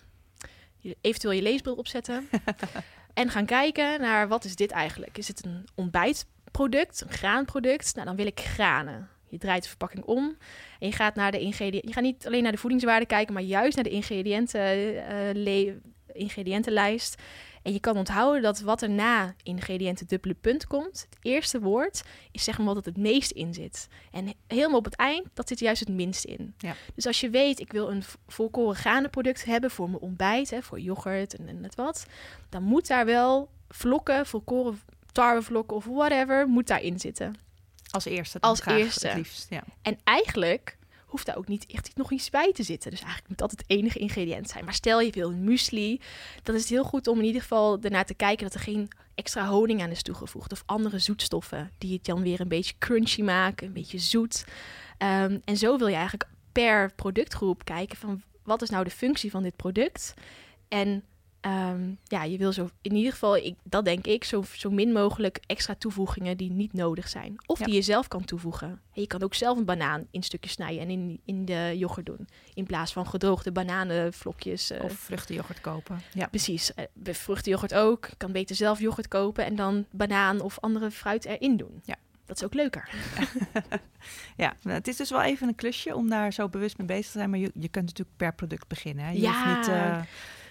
Eventueel je leesbril opzetten. en gaan kijken naar wat is dit eigenlijk? Is het een ontbijtproduct, een graanproduct? Nou, dan wil ik granen. Je draait de verpakking om en je gaat naar de ingrediënten. Je gaat niet alleen naar de voedingswaarde kijken, maar juist naar de ingrediënten, eh, ingrediëntenlijst. En je kan onthouden dat wat er na ingrediënten dubbele punt komt, het eerste woord, is zeg maar wat het het meest in zit. En helemaal op het eind, dat zit juist het minst in. Ja. Dus als je weet, ik wil een volkoren graanenproduct hebben voor mijn ontbijt, hè, voor yoghurt en, en het wat, dan moet daar wel vlokken, volkoren tarwevlokken of whatever, moet daarin zitten. Als eerste Als graag, eerste. Het liefst, ja. En eigenlijk hoeft daar ook niet echt nog iets bij te zitten. Dus eigenlijk moet dat het enige ingrediënt zijn. Maar stel je wil een muesli, dan is het heel goed om in ieder geval ernaar te kijken dat er geen extra honing aan is toegevoegd of andere zoetstoffen die het dan weer een beetje crunchy maken, een beetje zoet. Ehm, en zo wil je eigenlijk per productgroep kijken van wat is nou de functie van dit product en Ehm, ja, je wil zo in ieder geval, ik, dat denk ik, zo, zo min mogelijk extra toevoegingen die niet nodig zijn. Of Ja. die je zelf kan toevoegen. En je kan ook zelf een banaan in stukjes snijden en in, in de yoghurt doen. In plaats van gedroogde bananenvlokjes. eh, Of vruchtenyoghurt kopen. Ja. Precies. bij vruchtenyoghurt ook. Je kan beter zelf yoghurt kopen en dan banaan of andere fruit erin doen. Ja. Dat is ook leuker. ja, nou, het is dus wel even een klusje om daar zo bewust mee bezig te zijn. Maar je, je kunt natuurlijk per product beginnen. Hè? Je Ja. hoeft niet... eh,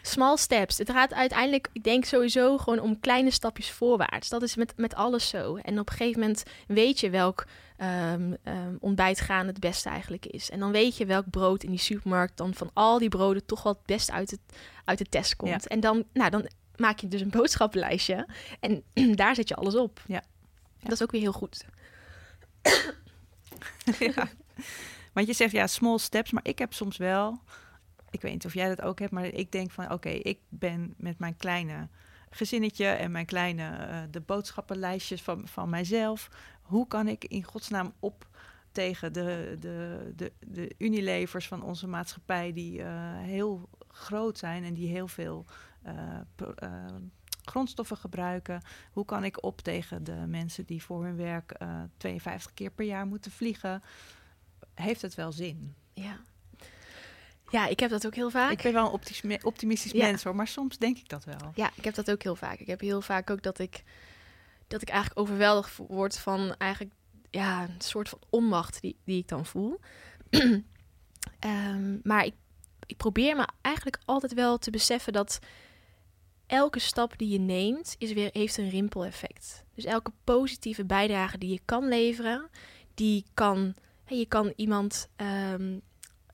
Small steps. Het gaat uiteindelijk, ik denk sowieso gewoon om kleine stapjes voorwaarts. Dat is met, met alles zo. En op een gegeven moment weet je welk ehm, ehm, ontbijt gaan het beste eigenlijk is. En dan weet je welk brood in die supermarkt dan van al die broden toch wel het best uit, het, uit de test komt. Ja. En dan, nou, dan maak je dus een boodschappenlijstje. En daar zet je alles op. Ja. Dat is ook weer heel goed. ja. Want je zegt ja, small steps, maar ik heb soms wel, ik weet niet of jij dat ook hebt, maar ik denk van oké, ik ben met mijn kleine gezinnetje en mijn kleine eh, de boodschappenlijstjes van, van mijzelf. Hoe kan ik in godsnaam op tegen de, de, de, de Unilevers van onze maatschappij die eh, heel groot zijn en die heel veel eh, grondstoffen gebruiken. Hoe kan ik op tegen de mensen die voor hun werk eh 52 keer per jaar moeten vliegen? Heeft het wel zin? Ja. Ja, ik heb dat ook heel vaak. Ik ben wel een optimistisch Ja. mens hoor, maar soms denk ik dat wel. Ja, ik heb dat ook heel vaak. Ik heb heel vaak ook dat ik, dat ik eigenlijk overweldigd word van eigenlijk ja, een soort van onmacht die, die ik dan voel. Ehm, maar ik, ik probeer me eigenlijk altijd wel te beseffen dat elke stap die je neemt is weer, heeft een rimpeleffect. Dus elke positieve bijdrage die je kan leveren, die kan, je kan iemand, ehm,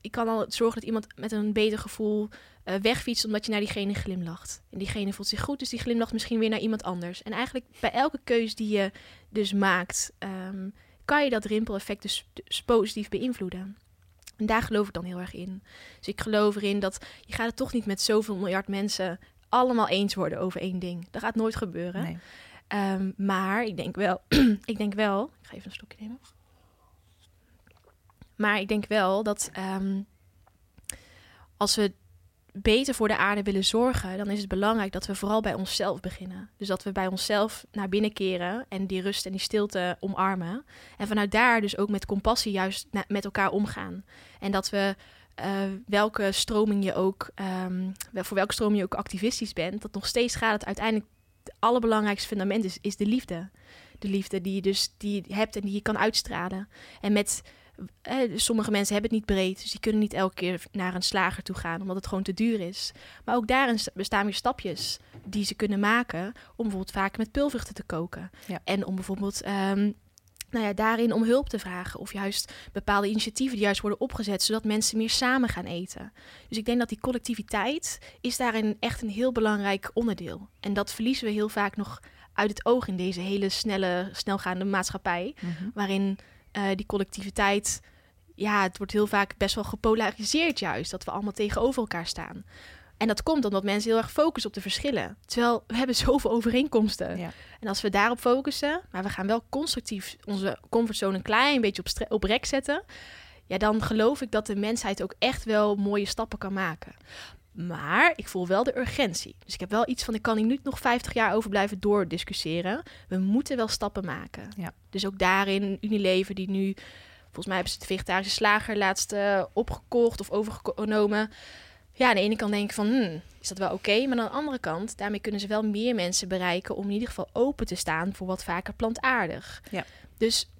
je kan al zorgen dat iemand met een beter gevoel eh, wegfietst omdat je naar diegene glimlacht. En diegene voelt zich goed, dus die glimlacht misschien weer naar iemand anders. En eigenlijk bij elke keus die je dus maakt, ehm, kan je dat rimpeleffect dus, dus positief beïnvloeden. En daar geloof ik dan heel erg in. Dus ik geloof erin dat je gaat het toch niet met zoveel miljard mensen allemaal eens worden over één ding. Dat gaat nooit gebeuren. Nee. Ehm, maar ik denk wel, ik denk wel, ik ga even een stokje nemen. Maar ik denk wel dat ehm, als we beter voor de aarde willen zorgen, dan is het belangrijk dat we vooral bij onszelf beginnen. Dus dat we bij onszelf naar binnen keren en die rust en die stilte omarmen. En vanuit daar dus ook met compassie juist met elkaar omgaan. En dat we eh, welke stroming je ook, ehm, voor welke stroming je ook activistisch bent, dat nog steeds gaat het uiteindelijk het allerbelangrijkste fundament is, is de liefde. De liefde die je dus die je hebt en die je kan uitstralen. En met sommige mensen hebben het niet breed, dus die kunnen niet elke keer naar een slager toe gaan, omdat het gewoon te duur is. Maar ook daarin st- bestaan weer stapjes die ze kunnen maken om bijvoorbeeld vaker met pulvruchten te koken. Ja. En om bijvoorbeeld ehm, nou ja, daarin om hulp te vragen. Of juist bepaalde initiatieven die juist worden opgezet, zodat mensen meer samen gaan eten. Dus ik denk dat die collectiviteit is daarin echt een heel belangrijk onderdeel. En dat verliezen we heel vaak nog uit het oog in deze hele snelle, snelgaande maatschappij. Mhm. Waarin eh, die collectiviteit, ja, het wordt heel vaak best wel gepolariseerd juist. Dat we allemaal tegenover elkaar staan. En dat komt omdat mensen heel erg focussen op de verschillen. Terwijl we hebben zoveel overeenkomsten. Ja. En als we daarop focussen, maar we gaan wel constructief onze comfortzone een klein beetje op, op rek zetten. Ja, dan geloof ik dat de mensheid ook echt wel mooie stappen kan maken. Maar ik voel wel de urgentie. Dus ik heb wel iets van, ik kan hier niet nog 50 jaar over blijven doordiscussiëren. We moeten wel stappen maken. Ja. Dus ook daarin Unilever die nu, volgens mij hebben ze de vegetarische slager laatst eh, opgekocht of overgenomen. Ja, aan de ene kant denk ik van, hmm, is dat wel oké? Maar aan de andere kant, daarmee kunnen ze wel meer mensen bereiken om in ieder geval open te staan voor wat vaker plantaardig. Ja. Dus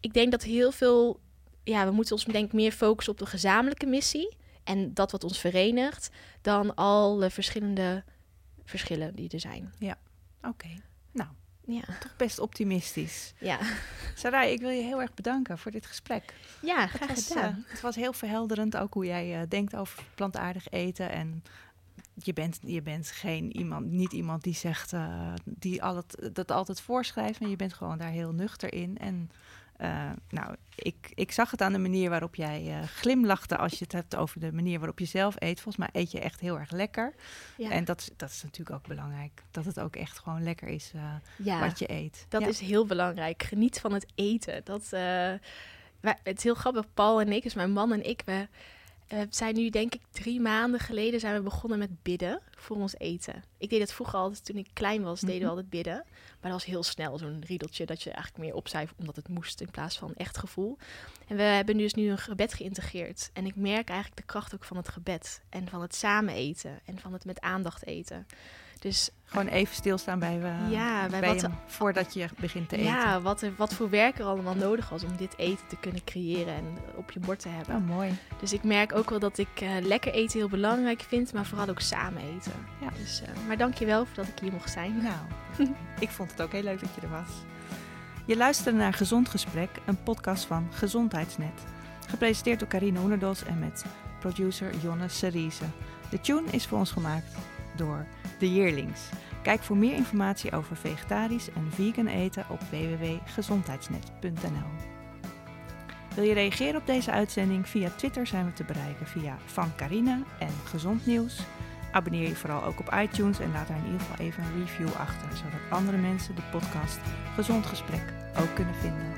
ik denk dat heel veel, ja, we moeten ons denk ik meer focussen op de gezamenlijke missie en dat wat ons verenigt, dan alle verschillende verschillen die er zijn. Oké, nou, Ja, toch best optimistisch. ja. Sarai, ik wil je heel erg bedanken voor dit gesprek. ja Het graag was, gedaan. eh, het was heel verhelderend, ook hoe jij eh, denkt over plantaardig eten. En je bent, je bent geen iemand, niet iemand die zegt, eh, die al het, dat altijd voorschrijft. Maar je bent gewoon daar heel nuchter in. En eh, nou, ik, ik zag het aan de manier waarop jij eh, glimlachte als je het hebt over de manier waarop je zelf eet. Volgens mij eet je echt heel erg lekker. ja. En dat, is- dat is natuurlijk ook belangrijk. Dat het ook echt gewoon lekker is eh, ja. wat je eet. Dat Ja. is heel belangrijk. Geniet van het eten. Dat, het is heel grappig. Paul en ik, dus mijn man en ik, we, we zijn nu denk ik drie maanden geleden zijn we begonnen met bidden voor ons eten. Ik deed het vroeger altijd, toen ik klein was, deden we Mhm. altijd bidden. Maar dat was heel snel, zo'n riedeltje dat je eigenlijk meer opzij omdat het moest in plaats van echt gevoel. En we hebben dus nu een gebed geïntegreerd. En ik merk eigenlijk de kracht ook van het gebed. En van het samen eten. En van het met aandacht eten. Dus Gewoon even stilstaan bij, eh Ja, bij bij wat- hem voordat je begint te eten. ja, wat, wat voor werk er allemaal nodig was om dit eten te kunnen creëren en op je bord te hebben. Oh, mooi. Dus ik merk ook wel dat ik eh, lekker eten heel belangrijk vind, maar vooral ook samen eten. Ja. Dus, eh, maar dank je wel voor dat ik hier mocht zijn. Nou, ik vond het ook heel leuk dat je er was. Je luisterde naar Gezond Gesprek, een podcast van Gezondheidsnet. Gepresenteerd door Carine Hoenerdos en met producer Jonne Cerise. De tune is voor ons gemaakt door The Yearlings. Kijk voor meer informatie over vegetarisch en vegan eten op www.gezondheidsnet.nl. Wil je reageren op deze uitzending? Via Twitter zijn we te bereiken via Van Carine en Gezond Nieuws. Abonneer je vooral ook op iTunes en laat daar in ieder geval even een review achter, zodat andere mensen de podcast Gezond Gesprek ook kunnen vinden.